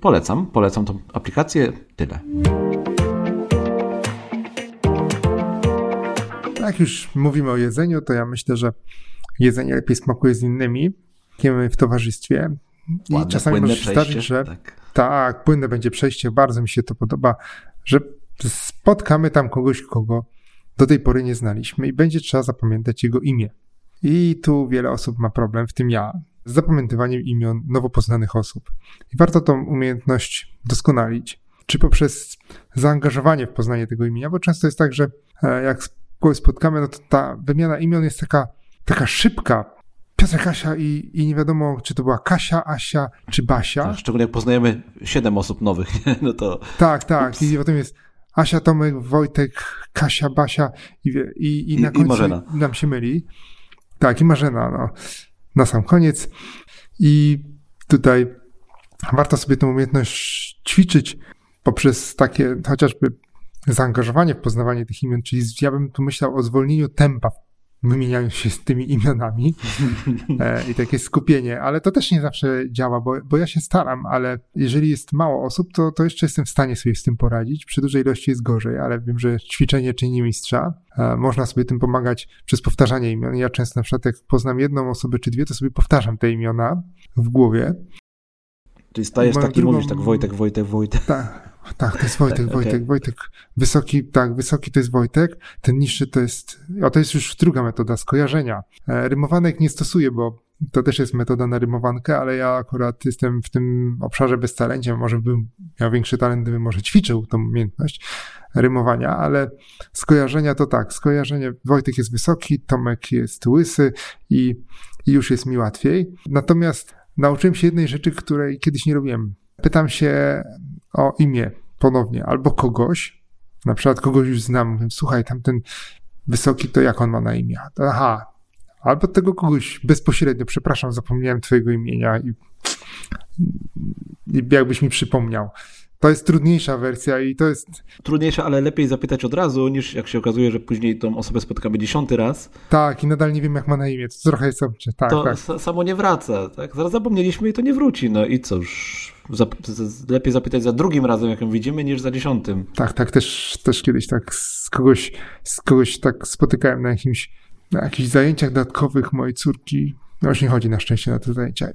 polecam, polecam tą aplikację. Tyle. Jak już mówimy o jedzeniu, to ja myślę, że jedzenie lepiej smakuje z innymi. Jemy w towarzystwie. I Ładne, czasami może się zdarzyć, że tak. tak, płynne będzie przejście. Bardzo mi się to podoba, że spotkamy tam kogoś, kogo do tej pory nie znaliśmy i będzie trzeba zapamiętać jego imię. I tu wiele osób ma problem, w tym ja, z zapamiętywaniem imion nowo poznanych osób. I warto tą umiejętność doskonalić, czy poprzez zaangażowanie w poznanie tego imienia, bo często jest tak, że e, jak kogoś spotkamy, no to ta wymiana imion jest taka, taka szybka. Piotr Kasia i, i nie wiadomo, czy to była Kasia, Asia czy Basia. Tak, szczególnie jak poznajemy siedem osób nowych, no to... Tak, tak. Ups. I potem jest Asia, Tomek, Wojtek, Kasia, Basia i, i, i na I, końcu i nam się myli. Tak, i Marzena, no, na sam koniec. I tutaj warto sobie tę umiejętność ćwiczyć poprzez takie chociażby zaangażowanie w poznawanie tych imion, czyli ja bym tu myślał o zwolnieniu tempa wymieniając się z tymi imionami e, i takie skupienie, ale to też nie zawsze działa, bo, bo ja się staram, ale jeżeli jest mało osób, to, to jeszcze jestem w stanie sobie z tym poradzić. Przy dużej ilości jest gorzej, ale wiem, że ćwiczenie czyni mistrza. E, można sobie tym pomagać przez powtarzanie imion. Ja często na przykład jak poznam jedną osobę czy dwie, to sobie powtarzam te imiona w głowie. Czyli stajesz taki drugą... mówisz tak Wojtek, Wojtek, Wojtek. Tak, tak, to jest Wojtek, tak, Wojtek, okay. Wojtek. Wysoki, tak, wysoki to jest Wojtek, ten niższy to jest, o to jest już druga metoda skojarzenia. E, rymowanek nie stosuję, bo to też jest metoda na rymowankę, ale ja akurat jestem w tym obszarze bez talencia, może bym miał większy talent, gdybym może ćwiczył tą umiejętność rymowania, ale skojarzenia to tak, skojarzenie Wojtek jest wysoki, Tomek jest łysy i, i już jest mi łatwiej. Natomiast nauczyłem się jednej rzeczy, której kiedyś nie robiłem. Pytam się o imię ponownie, albo kogoś, na przykład kogoś już znam, mówię, słuchaj, tamten wysoki, to jak on ma na imię? Aha, albo tego kogoś bezpośrednio, przepraszam, zapomniałem twojego imienia i, i jakbyś mi przypomniał. To jest trudniejsza wersja i to jest. Trudniejsza, ale lepiej zapytać od razu, niż jak się okazuje, że później tą osobę spotykamy dziesiąty raz. Tak, i nadal nie wiem, jak ma na imię. To trochę jest obcie. Tak, to tak. samo nie wraca. Tak? Zaraz zapomnieliśmy i to nie wróci. No i co lepiej zapytać za drugim razem, jak ją widzimy, niż za dziesiątym. Tak, tak, też, też kiedyś tak z kogoś, z kogoś tak spotykałem na jakimś, na jakichś zajęciach dodatkowych mojej córki. No już nie chodzi na szczęście na te zajęcia.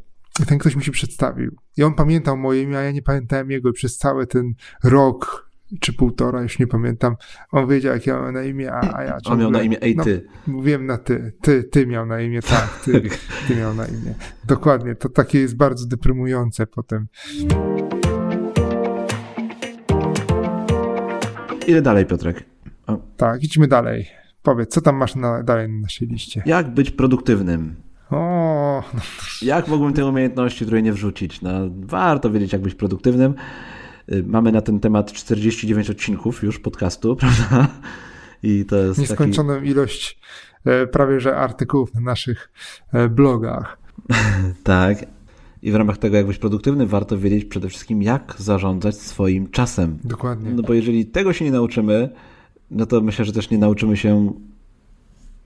Ten ktoś mi się przedstawił. I on pamiętał moje imię, a ja nie pamiętałem jego. I przez cały ten rok czy półtora, już nie pamiętam, on wiedział, jak ja mam na imię, a, a ja... On miał na imię, ej no, ty. Mówiłem na ty, ty, ty miał na imię, tak, ty, ty miał na imię. Dokładnie, to takie jest bardzo deprymujące potem. Ile dalej, Piotrek? O. Tak, idźmy dalej. Powiedz, co tam masz na, dalej na naszej liście? Jak być produktywnym? O, no. Jak mogłem te umiejętności, której nie wrzucić? No, warto wiedzieć, jak być produktywnym. Y, mamy na ten temat 49 odcinków już podcastu, prawda? I to jest Nieskończoną taki... ilość e, prawie że artykułów na naszych e, blogach. tak. I w ramach tego, jak być produktywny, warto wiedzieć przede wszystkim, jak zarządzać swoim czasem. Dokładnie. No bo jeżeli tego się nie nauczymy, no to myślę, że też nie nauczymy się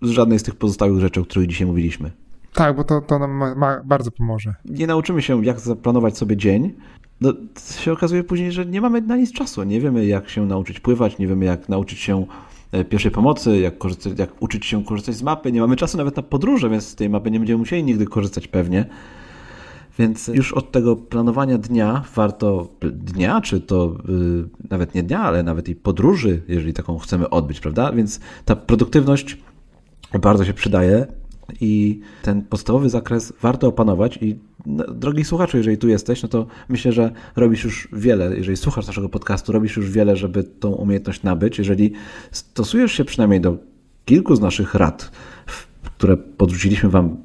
z żadnej z tych pozostałych rzeczy, o których dzisiaj mówiliśmy. Tak, bo to, to nam ma, ma bardzo pomoże. Nie nauczymy się, jak zaplanować sobie dzień, no się okazuje później, że nie mamy na nic czasu. Nie wiemy, jak się nauczyć pływać, nie wiemy, jak nauczyć się e, pierwszej pomocy, jak, korzystać, jak uczyć się korzystać z mapy. Nie mamy czasu nawet na podróże, więc z tej mapy nie będziemy musieli nigdy korzystać pewnie. Więc już od tego planowania dnia warto, dnia, czy to yy, nawet nie dnia, ale nawet i podróży, jeżeli taką chcemy odbyć, prawda? Więc ta produktywność bardzo się przydaje i ten podstawowy zakres warto opanować i drogi słuchaczu, jeżeli tu jesteś, no to myślę, że robisz już wiele, jeżeli słuchasz naszego podcastu, robisz już wiele, żeby tą umiejętność nabyć. Jeżeli stosujesz się przynajmniej do kilku z naszych rad, które podrzuciliśmy Wam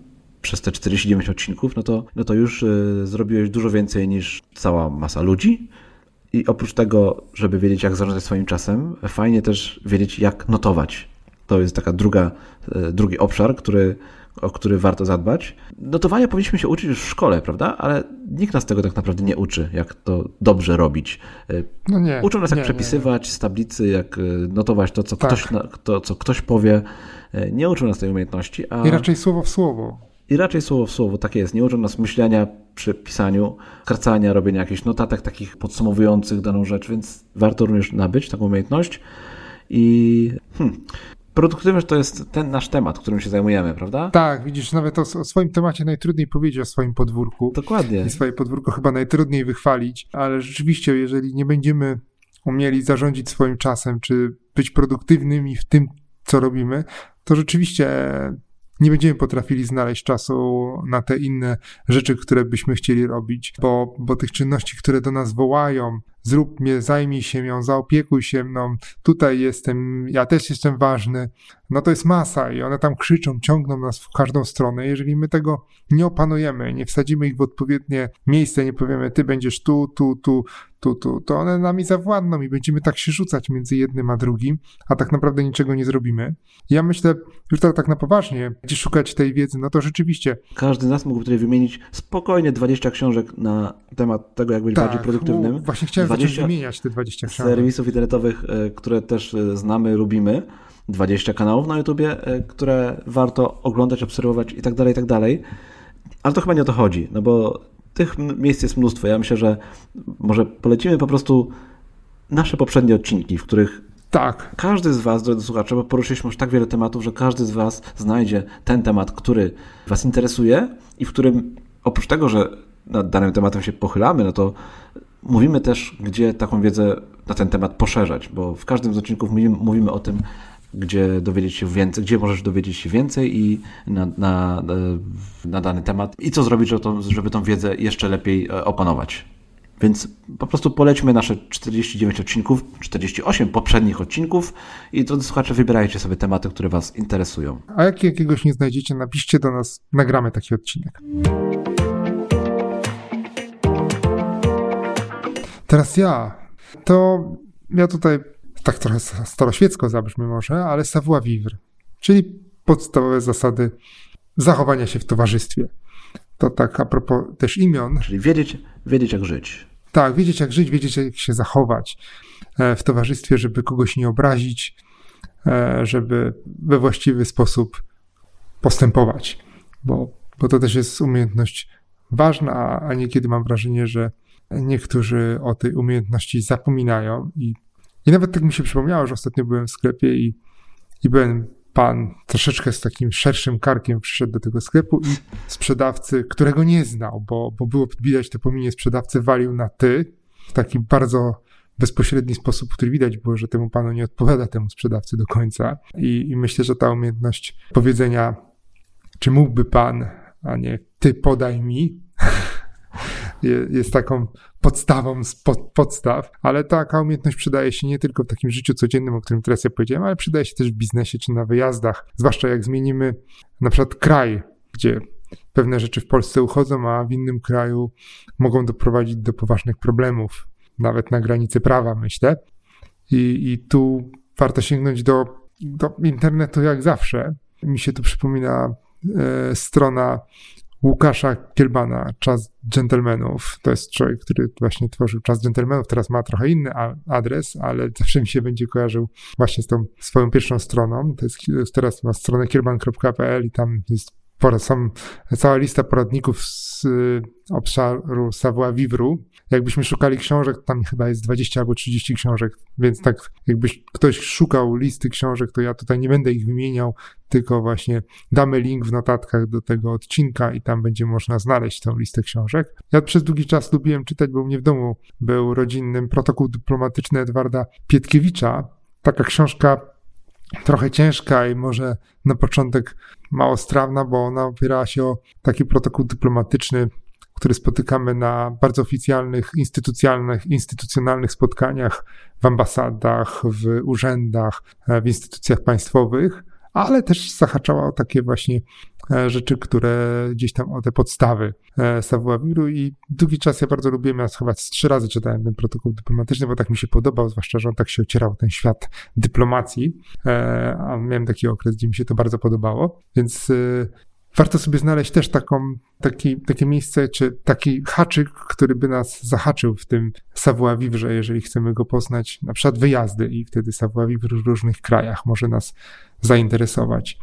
przez te 49 odcinków, no to, no to już y, zrobiłeś dużo więcej niż cała masa ludzi. I oprócz tego, żeby wiedzieć, jak zarządzać swoim czasem, fajnie też wiedzieć, jak notować. To jest taka druga, y, drugi obszar, który, o który warto zadbać. Notowania powinniśmy się uczyć już w szkole, prawda? Ale nikt nas tego tak naprawdę nie uczy, jak to dobrze robić. Y, no nie, Uczą nas, jak nie, przepisywać nie, z tablicy, jak notować to, co, tak. ktoś, to, co ktoś powie. Nie uczą nas tej umiejętności. A... I raczej słowo w słowo. I raczej słowo w słowo, tak jest. Nie uczą nas myślenia przy pisaniu, skracania, robienia jakichś notatek takich podsumowujących daną rzecz, więc warto również nabyć taką umiejętność. I hmm, produktywność to jest ten nasz temat, którym się zajmujemy, prawda? Tak, widzisz, nawet o, o, swoim temacie najtrudniej powiedzieć o swoim podwórku. Dokładnie. I swoje podwórko chyba najtrudniej wychwalić, ale rzeczywiście, jeżeli nie będziemy umieli zarządzić swoim czasem, czy być produktywnymi w tym, co robimy, to rzeczywiście nie będziemy potrafili znaleźć czasu na te inne rzeczy, które byśmy chcieli robić, bo, bo tych czynności, które do nas wołają, zrób mnie, zajmij się nią, zaopiekuj się mną, tutaj jestem, ja też jestem ważny, no to jest masa i one tam krzyczą, ciągną nas w każdą stronę. Jeżeli my tego nie opanujemy, nie wsadzimy ich w odpowiednie miejsce, nie powiemy, ty będziesz tu, tu, tu, tu, tu, to one nami zawładną i będziemy tak się rzucać między jednym a drugim, a tak naprawdę niczego nie zrobimy. Ja myślę, już tak, tak na poważnie, gdzie szukać tej wiedzy, no to rzeczywiście. Każdy z nas mógłby tutaj wymienić spokojnie 20 książek na temat tego, jak być tak, bardziej produktywnym. Właśnie chciałem zacząć wymieniać te 20 książek. Serwisów internetowych, e, które też e, znamy, lubimy. 20 kanałów na YouTubie, e, które warto oglądać, obserwować i tak dalej, i tak dalej. Ale to chyba nie o to chodzi, no bo tych miejsc jest mnóstwo. Ja myślę, że może polecimy po prostu nasze poprzednie odcinki, w których tak. Każdy z Was, drodzy słuchacze, bo poruszyliśmy już tak wiele tematów, że każdy z Was znajdzie ten temat, który Was interesuje i w którym oprócz tego, że nad danym tematem się pochylamy, no to mówimy też, gdzie taką wiedzę na ten temat poszerzać, bo w każdym z odcinków mówimy, mówimy o tym, gdzie dowiedzieć się więcej, gdzie możesz dowiedzieć się więcej i na, na, na dany temat i co zrobić, żeby tą, żeby tą wiedzę jeszcze lepiej e, opanować. Więc po prostu polećmy nasze 49 odcinków, 48 poprzednich odcinków i drodzy słuchacze, wybierajcie sobie tematy, które Was interesują. A jak jakiegoś nie znajdziecie, napiszcie do nas, nagramy taki odcinek. Teraz ja. To ja tutaj tak trochę staroświecko zabrzmi może, ale savoir vivre, czyli podstawowe zasady zachowania się w towarzystwie. To tak a propos też imion. Czyli wiedzieć, wiedzieć jak żyć. Tak, wiedzieć jak żyć, wiedzieć jak się zachować w towarzystwie, żeby kogoś nie obrazić, żeby we właściwy sposób postępować, bo, bo to też jest umiejętność ważna, a niekiedy mam wrażenie, że niektórzy o tej umiejętności zapominają i, i nawet tak mi się przypomniało, że ostatnio byłem w sklepie i, i byłem pan troszeczkę z takim szerszym karkiem przyszedł do tego sklepu i sprzedawcy, którego nie znał, bo, bo było widać to pominie sprzedawcy, walił na ty w taki bardzo bezpośredni sposób, który widać było, że temu panu nie odpowiada temu sprzedawcy do końca. I, i myślę, że ta umiejętność powiedzenia, czy mógłby pan, a nie ty podaj mi, jest taką podstawą z pod, podstaw, ale taka umiejętność przydaje się nie tylko w takim życiu codziennym, o którym teraz ja powiedziałem, ale przydaje się też w biznesie czy na wyjazdach, zwłaszcza jak zmienimy na przykład kraj, gdzie pewne rzeczy w Polsce uchodzą, a w innym kraju mogą doprowadzić do poważnych problemów, nawet na granicy prawa, myślę. I, i tu warto sięgnąć do, do internetu jak zawsze. Mi się tu przypomina e, strona Łukasza Kielbana, Czas Dżentelmenów. To jest człowiek, który właśnie tworzył Czas Dżentelmenów, teraz ma trochę inny adres, ale zawsze mi się będzie kojarzył właśnie z tą swoją pierwszą stroną. To jest, teraz ma stronę kielban.pl i tam jest są cała lista poradników z y, obszaru savoir-vivre. Jakbyśmy szukali książek, tam chyba jest 20 albo 30 książek, więc tak jakbyś ktoś szukał listy książek, to ja tutaj nie będę ich wymieniał, tylko właśnie damy link w notatkach do tego odcinka i tam będzie można znaleźć tą listę książek. Ja przez długi czas lubiłem czytać, bo u mnie w domu był rodzinnym protokół dyplomatyczny Edwarda Pietkiewicza. Taka książka trochę ciężka i może na początek mało strawna, bo ona opierała się o taki protokół dyplomatyczny, który spotykamy na bardzo oficjalnych, instytucjonalnych, instytucjonalnych spotkaniach w ambasadach, w urzędach, w instytucjach państwowych ale też zahaczała o takie właśnie e, rzeczy, które gdzieś tam o te podstawy e, savoir i długi czas ja bardzo lubiłem, ja chyba trzy razy czytałem ten protokół dyplomatyczny, bo tak mi się podobał, zwłaszcza, że on tak się ocierał ten świat dyplomacji, e, a miałem taki okres, gdzie mi się to bardzo podobało, więc warto sobie znaleźć też taką, taki, takie miejsce, czy taki haczyk, który by nas zahaczył w tym savoir-vivre, jeżeli chcemy go poznać, na przykład wyjazdy i wtedy savoir-vivre w różnych krajach może nas zainteresować.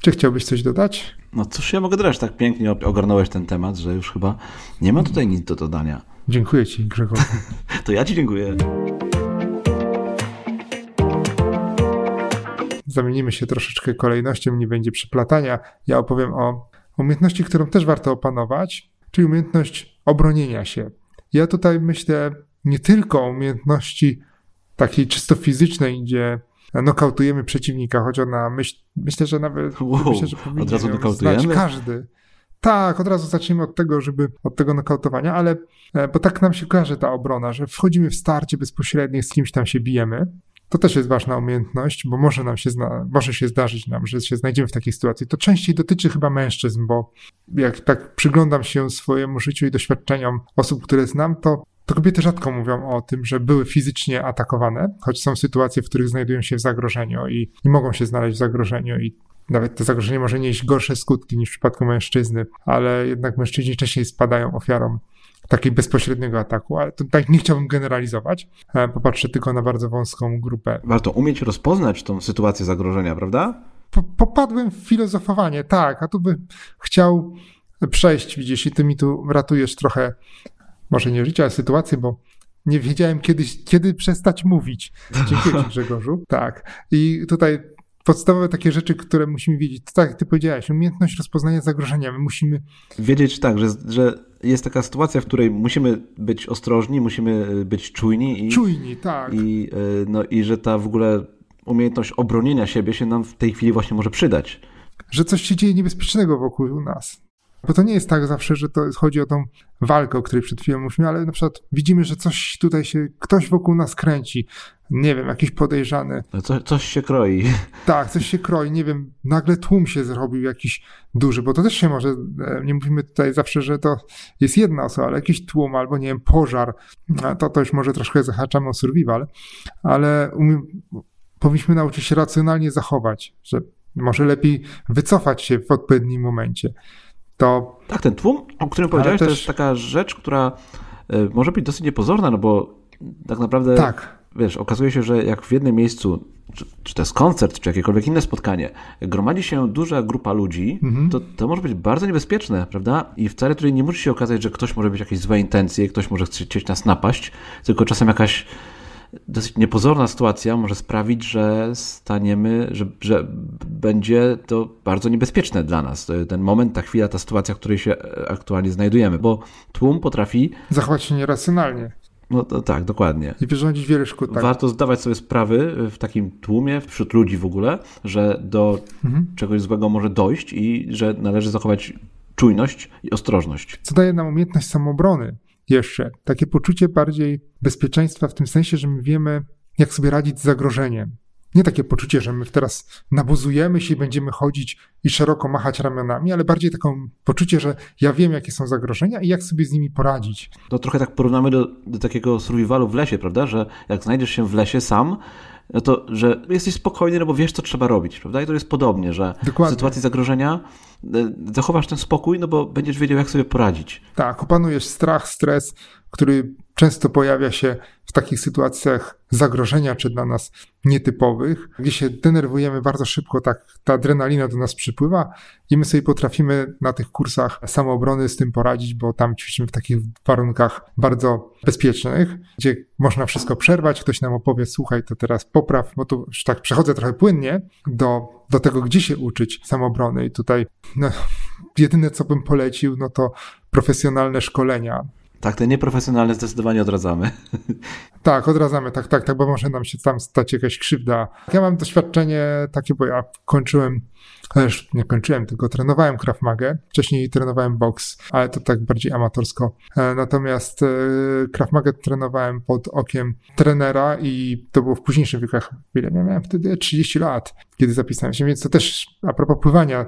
Czy chciałbyś coś dodać? No cóż ja mogę dodać, tak pięknie ogarnąłeś ten temat, że już chyba nie ma tutaj nic do dodania. Dziękuję Ci, Grzegorz. to ja Ci dziękuję. Zamienimy się troszeczkę kolejnością, nie będzie przeplatania. Ja opowiem o umiejętności, którą też warto opanować, czyli umiejętność obronienia się. Ja tutaj myślę nie tylko o umiejętności takiej czysto fizycznej, gdzie nokautujemy przeciwnika, choć ona myśl, myślę, że nawet wow, myślę, że od razu nokautujemy? każdy. Tak, od razu zacznijmy od tego, żeby od tego nokautowania, ale e, bo tak nam się kojarzy ta obrona, że wchodzimy w starcie bezpośrednie, z kimś tam się bijemy. To też jest ważna umiejętność, bo może nam się, zna, może się zdarzyć nam, że się znajdziemy w takiej sytuacji. To częściej dotyczy chyba mężczyzn, bo jak tak przyglądam się swojemu życiu i doświadczeniom osób, które znam, to, to kobiety rzadko mówią o tym, że były fizycznie atakowane, choć są sytuacje, w których znajdują się w zagrożeniu i, i mogą się znaleźć w zagrożeniu i nawet to zagrożenie może nieść gorsze skutki niż w przypadku mężczyzny, ale jednak mężczyźni częściej spadają ofiarą takiego bezpośredniego ataku, ale tutaj nie chciałbym generalizować. E, popatrzę tylko na bardzo wąską grupę. Warto umieć rozpoznać tą sytuację zagrożenia, prawda? Po, popadłem w filozofowanie, tak, a tu bym chciał przejść, widzisz, i ty mi tu ratujesz trochę, może nie życia, ale sytuację, bo nie wiedziałem kiedy, kiedy przestać mówić. Dziękuję Ci, Grzegorzu. Tak. I tutaj podstawowe takie rzeczy, które musimy wiedzieć. Tak, ty powiedziałeś, umiejętność rozpoznania zagrożenia. My musimy wiedzieć tak, że, że jest taka sytuacja, w której musimy być ostrożni, musimy e, być czujni. I, czujni, tak. I, e, no, I że ta w ogóle umiejętność obronienia siebie się nam w tej chwili właśnie może przydać. Że coś się dzieje niebezpiecznego wokół nas. Bo to nie jest tak zawsze, że to chodzi o tą walkę, o której przed chwilą mówiliśmy, ale na przykład widzimy, że coś tutaj się, ktoś wokół nas kręci. Nie wiem, jakiś podejrzany. No co, coś się kroi. Tak, coś się kroi. Nie wiem, nagle tłum się zrobił jakiś duży, bo to też się może, e, nie mówimy tutaj zawsze, że to jest jedna osoba, ale jakiś tłum albo, nie wiem, pożar. To, to już może troszkę zahaczamy o survival, ale umiem, powinniśmy nauczyć się racjonalnie zachować, że może lepiej wycofać się w odpowiednim momencie to... Tak, ten tłum, o którym powiedziałeś, też... to jest taka rzecz, która może być dosyć niepozorna, no bo tak naprawdę, tak. Wiesz, okazuje się, że jak w jednym miejscu, czy, czy to jest koncert, czy jakiekolwiek inne spotkanie, gromadzi się duża grupa ludzi, mhm. to, to może być bardzo niebezpieczne, prawda? I wcale tutaj nie musi się okazać, że ktoś może mieć jakieś złe intencje, ktoś może chcieć nas napaść, tylko czasem jakaś dosyć niepozorna sytuacja może sprawić, że staniemy, że, że będzie to bardzo niebezpieczne dla nas. Ten moment, ta chwila, ta sytuacja, w której się aktualnie znajdujemy, bo tłum potrafi. Zachować się nieracjonalnie. No to, tak, dokładnie. I wyrządzić wiele szkód. Tak. Warto zdawać sobie sprawy w takim tłumie, wśród ludzi w ogóle, że do mhm. czegoś złego może dojść i że należy zachować czujność i ostrożność. Co daje nam umiejętność samoobrony jeszcze. Takie poczucie bardziej bezpieczeństwa w tym sensie, że my wiemy, jak sobie radzić z zagrożeniem. Nie takie poczucie, że my teraz nabuzujemy się i będziemy chodzić i szeroko machać ramionami, ale bardziej takie poczucie, że ja wiem, jakie są zagrożenia i jak sobie z nimi poradzić. To trochę tak porównamy do, do takiego survivalu w lesie, prawda? Że jak znajdziesz się w lesie sam, no to, że jesteś spokojny, no bo wiesz, co trzeba robić, prawda? I to jest podobnie, że Dokładnie. w sytuacji zagrożenia e, zachowasz ten spokój, no bo będziesz wiedział, jak sobie poradzić. Tak, opanujesz strach, stres, który często pojawia się w takich sytuacjach zagrożenia, czy dla nas nietypowych, gdzie się denerwujemy bardzo szybko, tak ta adrenalina do nas przypływa i my sobie potrafimy na tych kursach samoobrony z tym poradzić, bo tam ćwiczymy w takich warunkach bardzo bezpiecznych, gdzie można wszystko przerwać, ktoś nam opowie, słuchaj, to teraz popraw, bo tu już tak przechodzę trochę płynnie do, do tego, gdzie się uczyć samoobrony. I tutaj no, jedyne, co bym polecił, no to profesjonalne szkolenia, tak, te nieprofesjonalne zdecydowanie odradzamy. Tak, odradzamy, tak, tak, tak, bo może nam się tam stać jakaś krzywda. Ja mam doświadczenie takie, bo ja kończyłem, też nie kończyłem, tylko trenowałem Krav Magę. Wcześniej trenowałem boks, ale to tak bardziej amatorsko. E, natomiast e, Krav Magę trenowałem pod okiem trenera i to było w późniejszych wiekach. Ile miałem wtedy? 30 lat, kiedy zapisałem się, więc to też a propos pływania,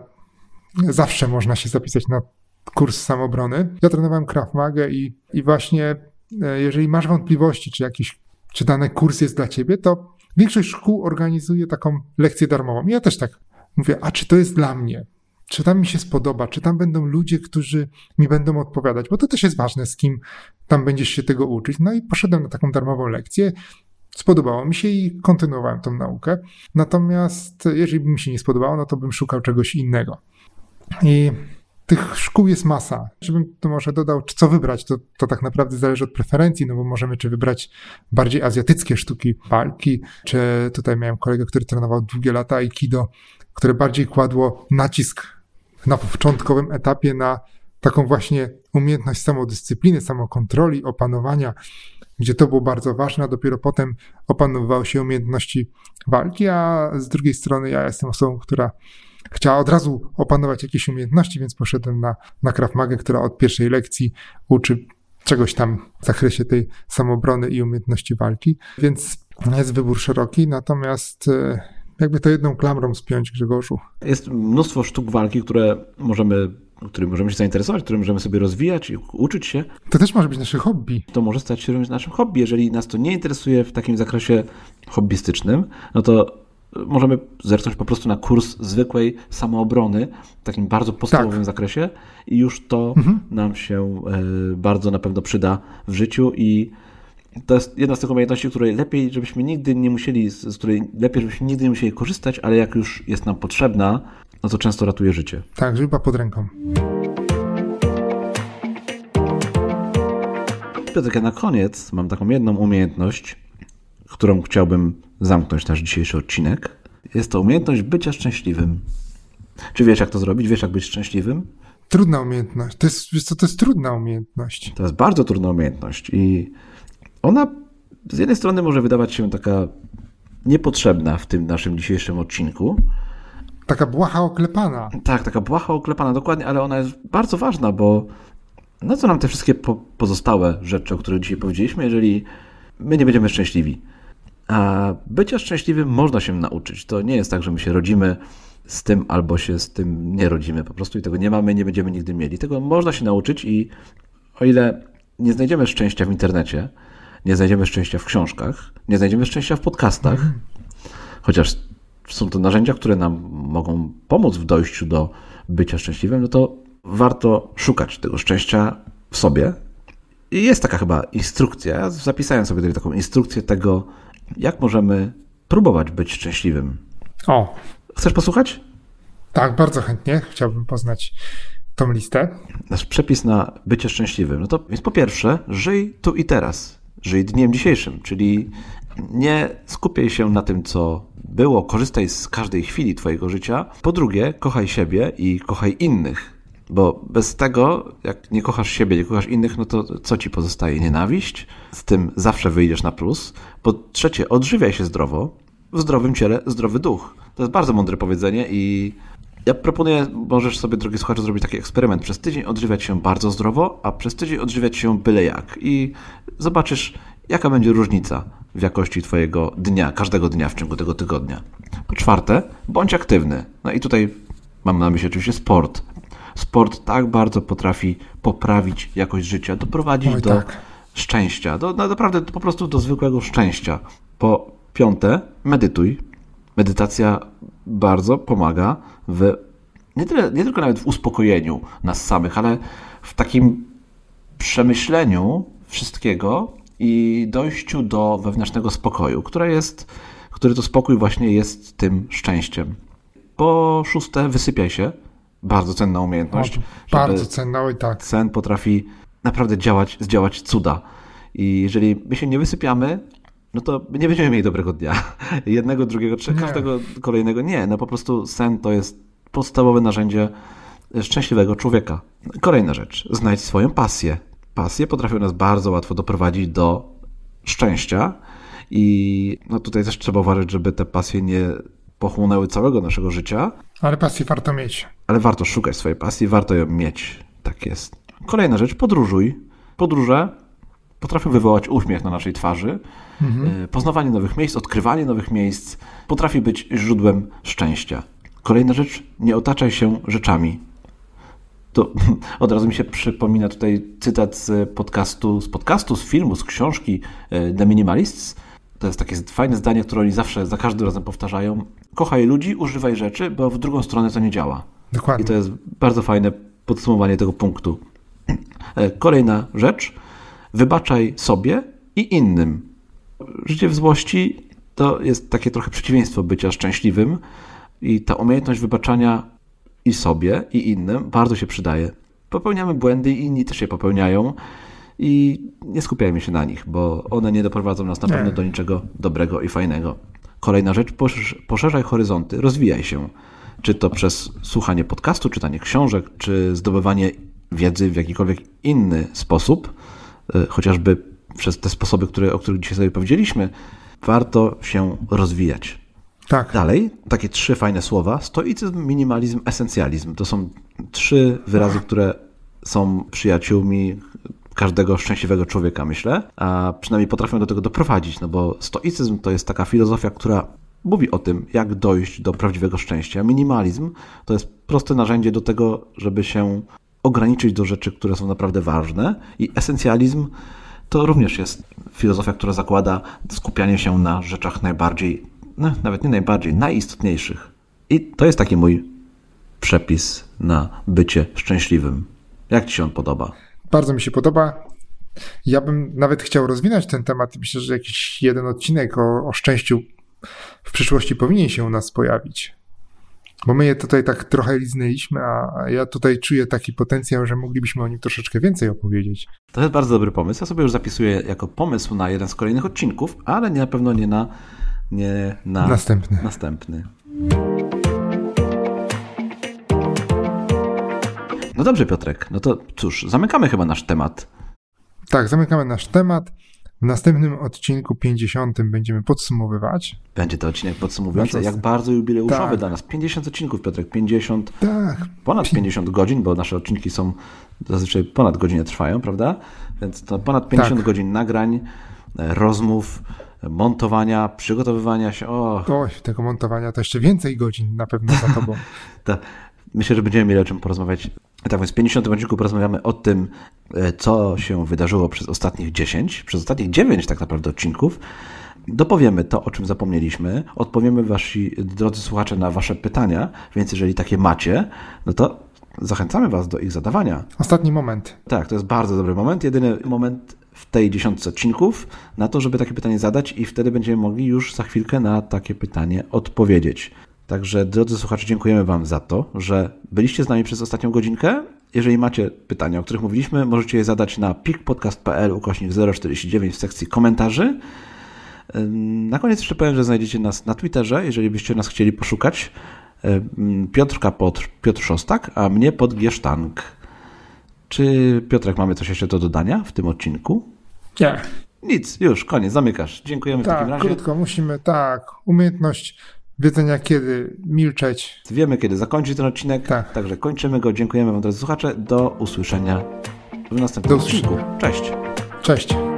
zawsze można się zapisać na kurs samobrony. Ja trenowałem Krav Maga i, i właśnie e, jeżeli masz wątpliwości, czy jakiś, czy dany kurs jest dla ciebie, to większość szkół organizuje taką lekcję darmową. Ja też tak mówię, a czy to jest dla mnie? Czy tam mi się spodoba? Czy tam będą ludzie, którzy mi będą odpowiadać? Bo to też jest ważne, z kim tam będziesz się tego uczyć. No i poszedłem na taką darmową lekcję. Spodobało mi się i kontynuowałem tą naukę. Natomiast jeżeli by mi się nie spodobało, no to bym szukał czegoś innego. I tych szkół jest masa. Żebym to może dodał, czy co wybrać, to, to tak naprawdę zależy od preferencji, no bo możemy czy wybrać bardziej azjatyckie sztuki walki, czy tutaj miałem kolegę, który trenował długie lata aikido, które bardziej kładło nacisk na początkowym etapie na taką właśnie umiejętność samodyscypliny, samokontroli, opanowania, gdzie to było bardzo ważne, a dopiero potem opanowywały się umiejętności walki, a z drugiej strony ja jestem osobą, która chciała od razu opanować jakieś umiejętności, więc poszedłem na, na Krav która od pierwszej lekcji uczy czegoś tam w zakresie tej samobrony i umiejętności walki, więc jest wybór szeroki, natomiast e, jakby to jedną klamrą spiąć, Grzegorzu. Jest mnóstwo sztuk walki, które możemy którym możemy się zainteresować, którym możemy sobie rozwijać i uczyć się. To też może być nasze hobby. To może stać się naszym hobby. Jeżeli nas to nie interesuje w takim zakresie hobbystycznym, no to możemy zerknąć po prostu na kurs zwykłej samoobrony w takim bardzo podstawowym tak. zakresie i już to mhm. nam się e, bardzo na pewno przyda w życiu i to jest jedna z tych umiejętności, której lepiej, żebyśmy nigdy nie musieli, z której lepiej, żebyśmy nigdy nie musieli korzystać, ale jak już jest nam potrzebna, no to często ratuje życie. Tak, żyba pod ręką. Piotrek, ja na koniec mam taką jedną umiejętność, którą chciałbym zamknąć nasz dzisiejszy odcinek. Jest to umiejętność bycia szczęśliwym. Czy wiesz, jak to zrobić? Wiesz, jak być szczęśliwym? Trudna umiejętność. To jest, wiesz co, to jest trudna umiejętność. To jest bardzo trudna umiejętność i ona z jednej strony może wydawać się taka niepotrzebna w tym naszym dzisiejszym odcinku. Taka błaha oklepana. Tak, taka błaha oklepana, dokładnie, ale ona jest bardzo ważna, bo na co nam te wszystkie po pozostałe rzeczy, o których dzisiaj powiedzieliśmy, jeżeli my nie będziemy szczęśliwi? A bycia szczęśliwym można się nauczyć. To nie jest tak, że my się rodzimy z tym albo się z tym nie rodzimy po prostu i tego nie mamy, nie będziemy nigdy mieli. Tego można się nauczyć i o ile nie znajdziemy szczęścia w internecie, nie znajdziemy szczęścia w książkach, nie znajdziemy szczęścia w podcastach, chociaż są to narzędzia, które nam mogą pomóc w dojściu do bycia szczęśliwym, no to warto szukać tego szczęścia w sobie jest taka chyba instrukcja. Ja zapisałem sobie taką instrukcję tego, jak możemy próbować być szczęśliwym. O. Chcesz posłuchać? Tak, bardzo chętnie. Chciałbym poznać tą listę. Nasz przepis na bycie szczęśliwym. No to więc po pierwsze, żyj tu i teraz. Żyj dniem dzisiejszym, czyli nie skupiaj się na tym, co było, korzystaj z każdej chwili Twojego życia. Po drugie, kochaj siebie i kochaj innych. Bo bez tego, jak nie kochasz siebie, nie kochasz innych, no to co ci pozostaje? Nienawiść? Z tym zawsze wyjdziesz na plus. Po trzecie, odżywiaj się zdrowo. W zdrowym ciele zdrowy duch. To jest bardzo mądre powiedzenie i ja proponuję, możesz sobie, drogi słuchaczu, zrobić taki eksperyment. Przez tydzień odżywiać się bardzo zdrowo, a przez tydzień odżywiać się byle jak. I zobaczysz, jaka będzie różnica w jakości Twojego dnia, każdego dnia w ciągu tego tygodnia. Po czwarte, bądź aktywny. No i tutaj mam na myśli oczywiście sport. Sport tak bardzo potrafi poprawić jakość życia, doprowadzić Oj, do tak. szczęścia, do, no, naprawdę po prostu do zwykłego szczęścia. Po piąte, medytuj. Medytacja bardzo pomaga w nie, tyle, nie tylko nawet w uspokojeniu nas samych, ale w takim przemyśleniu wszystkiego i dojściu do wewnętrznego spokoju, które jest, który to spokój właśnie jest tym szczęściem. Po szóste, wysypiaj się. Bardzo cenna umiejętność. O, bardzo cenna, oj tak. Sen potrafi naprawdę działać, zdziałać cuda. I jeżeli my się nie wysypiamy, no to nie będziemy mieli dobrego dnia. Jednego, drugiego, trzeciego, każdego kolejnego. Nie, no po prostu sen to jest podstawowe narzędzie szczęśliwego człowieka. Kolejna rzecz. Znajdź swoją pasję. Pasje potrafią nas bardzo łatwo doprowadzić do szczęścia i no tutaj też trzeba uważać, żeby te pasje nie pochłonęły całego naszego życia. Ale pasję warto mieć. Ale warto szukać swojej pasji, warto ją mieć. Tak jest. Kolejna rzecz, podróżuj. Podróże potrafią wywołać uśmiech na naszej twarzy. Mhm. Poznawanie nowych miejsc, odkrywanie nowych miejsc potrafi być źródłem szczęścia. Kolejna rzecz, nie otaczaj się rzeczami. To od razu mi się przypomina tutaj cytat z podcastu, z podcastu, z filmu, z książki The Minimalists. To jest takie fajne zdanie, które oni zawsze, za każdym razem powtarzają. Kochaj ludzi, używaj rzeczy, bo w drugą stronę to nie działa. Dokładnie. I to jest bardzo fajne podsumowanie tego punktu. Kolejna rzecz. Wybaczaj sobie i innym. Życie w złości to jest takie trochę przeciwieństwo bycia szczęśliwym i ta umiejętność wybaczania i sobie, i innym bardzo się przydaje. Popełniamy błędy i inni też je popełniają i nie skupiajmy się na nich, bo one nie doprowadzą nas na pewno Nie. do niczego dobrego i fajnego. Kolejna rzecz, poszerz- poszerzaj horyzonty, rozwijaj się. Czy to przez słuchanie podcastu, czytanie książek, czy zdobywanie wiedzy w jakikolwiek inny sposób, y, chociażby przez te sposoby, które, o których dzisiaj sobie powiedzieliśmy, warto się rozwijać. Tak. Dalej, takie trzy fajne słowa: stoicyzm, minimalizm, esencjalizm. To są trzy wyrazy, które są przyjaciółmi każdego szczęśliwego człowieka, myślę, a przynajmniej potrafią do tego doprowadzić, no bo stoicyzm to jest taka filozofia, która mówi o tym, jak dojść do prawdziwego szczęścia. Minimalizm to jest proste narzędzie do tego, żeby się ograniczyć do rzeczy, które są naprawdę ważne i esencjalizm to również jest filozofia, która zakłada skupianie się na rzeczach najbardziej, no, nawet nie najbardziej, najistotniejszych. I to jest taki mój przepis na bycie szczęśliwym. Jak Ci się on podoba? Bardzo mi się podoba. Ja bym nawet chciał rozwinąć ten temat. Myślę, że jakiś jeden odcinek o, o szczęściu w przyszłości powinien się u nas pojawić. Bo my je tutaj tak trochę liznęliśmy, a ja tutaj czuję taki potencjał, że moglibyśmy o nim troszeczkę więcej opowiedzieć. To jest bardzo dobry pomysł. Ja sobie już zapisuję jako pomysł na jeden z kolejnych odcinków, ale nie, na pewno nie na, nie na Następny. następny. No dobrze, Piotrek. No to cóż, zamykamy chyba nasz temat. Tak, zamykamy nasz temat. W następnym odcinku 50 będziemy podsumowywać. Będzie to odcinek podsumowujący, Bardzo- jak bardzo jubileuszowy Tak. dla nas. 50 odcinków, Piotrek, 50, Tak, ponad 50 godzin, bo nasze odcinki są zazwyczaj ponad godzinę trwają, prawda? Więc to ponad 50 Tak. godzin nagrań, e, rozmów, montowania, przygotowywania się. O, oj, tego montowania to jeszcze więcej godzin na pewno za tobą. to myślę, że będziemy mieli o czym porozmawiać. Tak więc w 50 odcinku porozmawiamy o tym, e, co się wydarzyło przez ostatnich 10, przez ostatnich 9 tak naprawdę odcinków. Dopowiemy to, o czym zapomnieliśmy, odpowiemy wasi drodzy słuchacze na wasze pytania, więc jeżeli takie macie, no to zachęcamy Was do ich zadawania. Ostatni moment. Tak, to jest bardzo dobry moment. Jedyny moment w tej dziesiątce odcinków na to, żeby takie pytanie zadać i wtedy będziemy mogli już za chwilkę na takie pytanie odpowiedzieć. Także drodzy słuchacze, dziękujemy Wam za to, że byliście z nami przez ostatnią godzinkę. Jeżeli macie pytania, o których mówiliśmy, możecie je zadać na pikpodcast.pl ukośnik 049 w sekcji komentarzy. Na koniec jeszcze powiem, że znajdziecie nas na Twitterze, jeżeli byście nas chcieli poszukać. Piotrka pod Piotr Szostak, a mnie pod Giesztank. Czy Piotrek mamy coś jeszcze do dodania w tym odcinku? Nie. Nic, już, koniec, zamykasz. Dziękujemy tak, w takim razie. krótko, musimy, tak, umiejętność wiedzenia kiedy milczeć. Wiemy, kiedy zakończyć ten odcinek, Tak. także kończymy go. Dziękujemy Wam, drodzy słuchacze. Do usłyszenia w następnym Do usłyszenia. odcinku. Cześć. Cześć.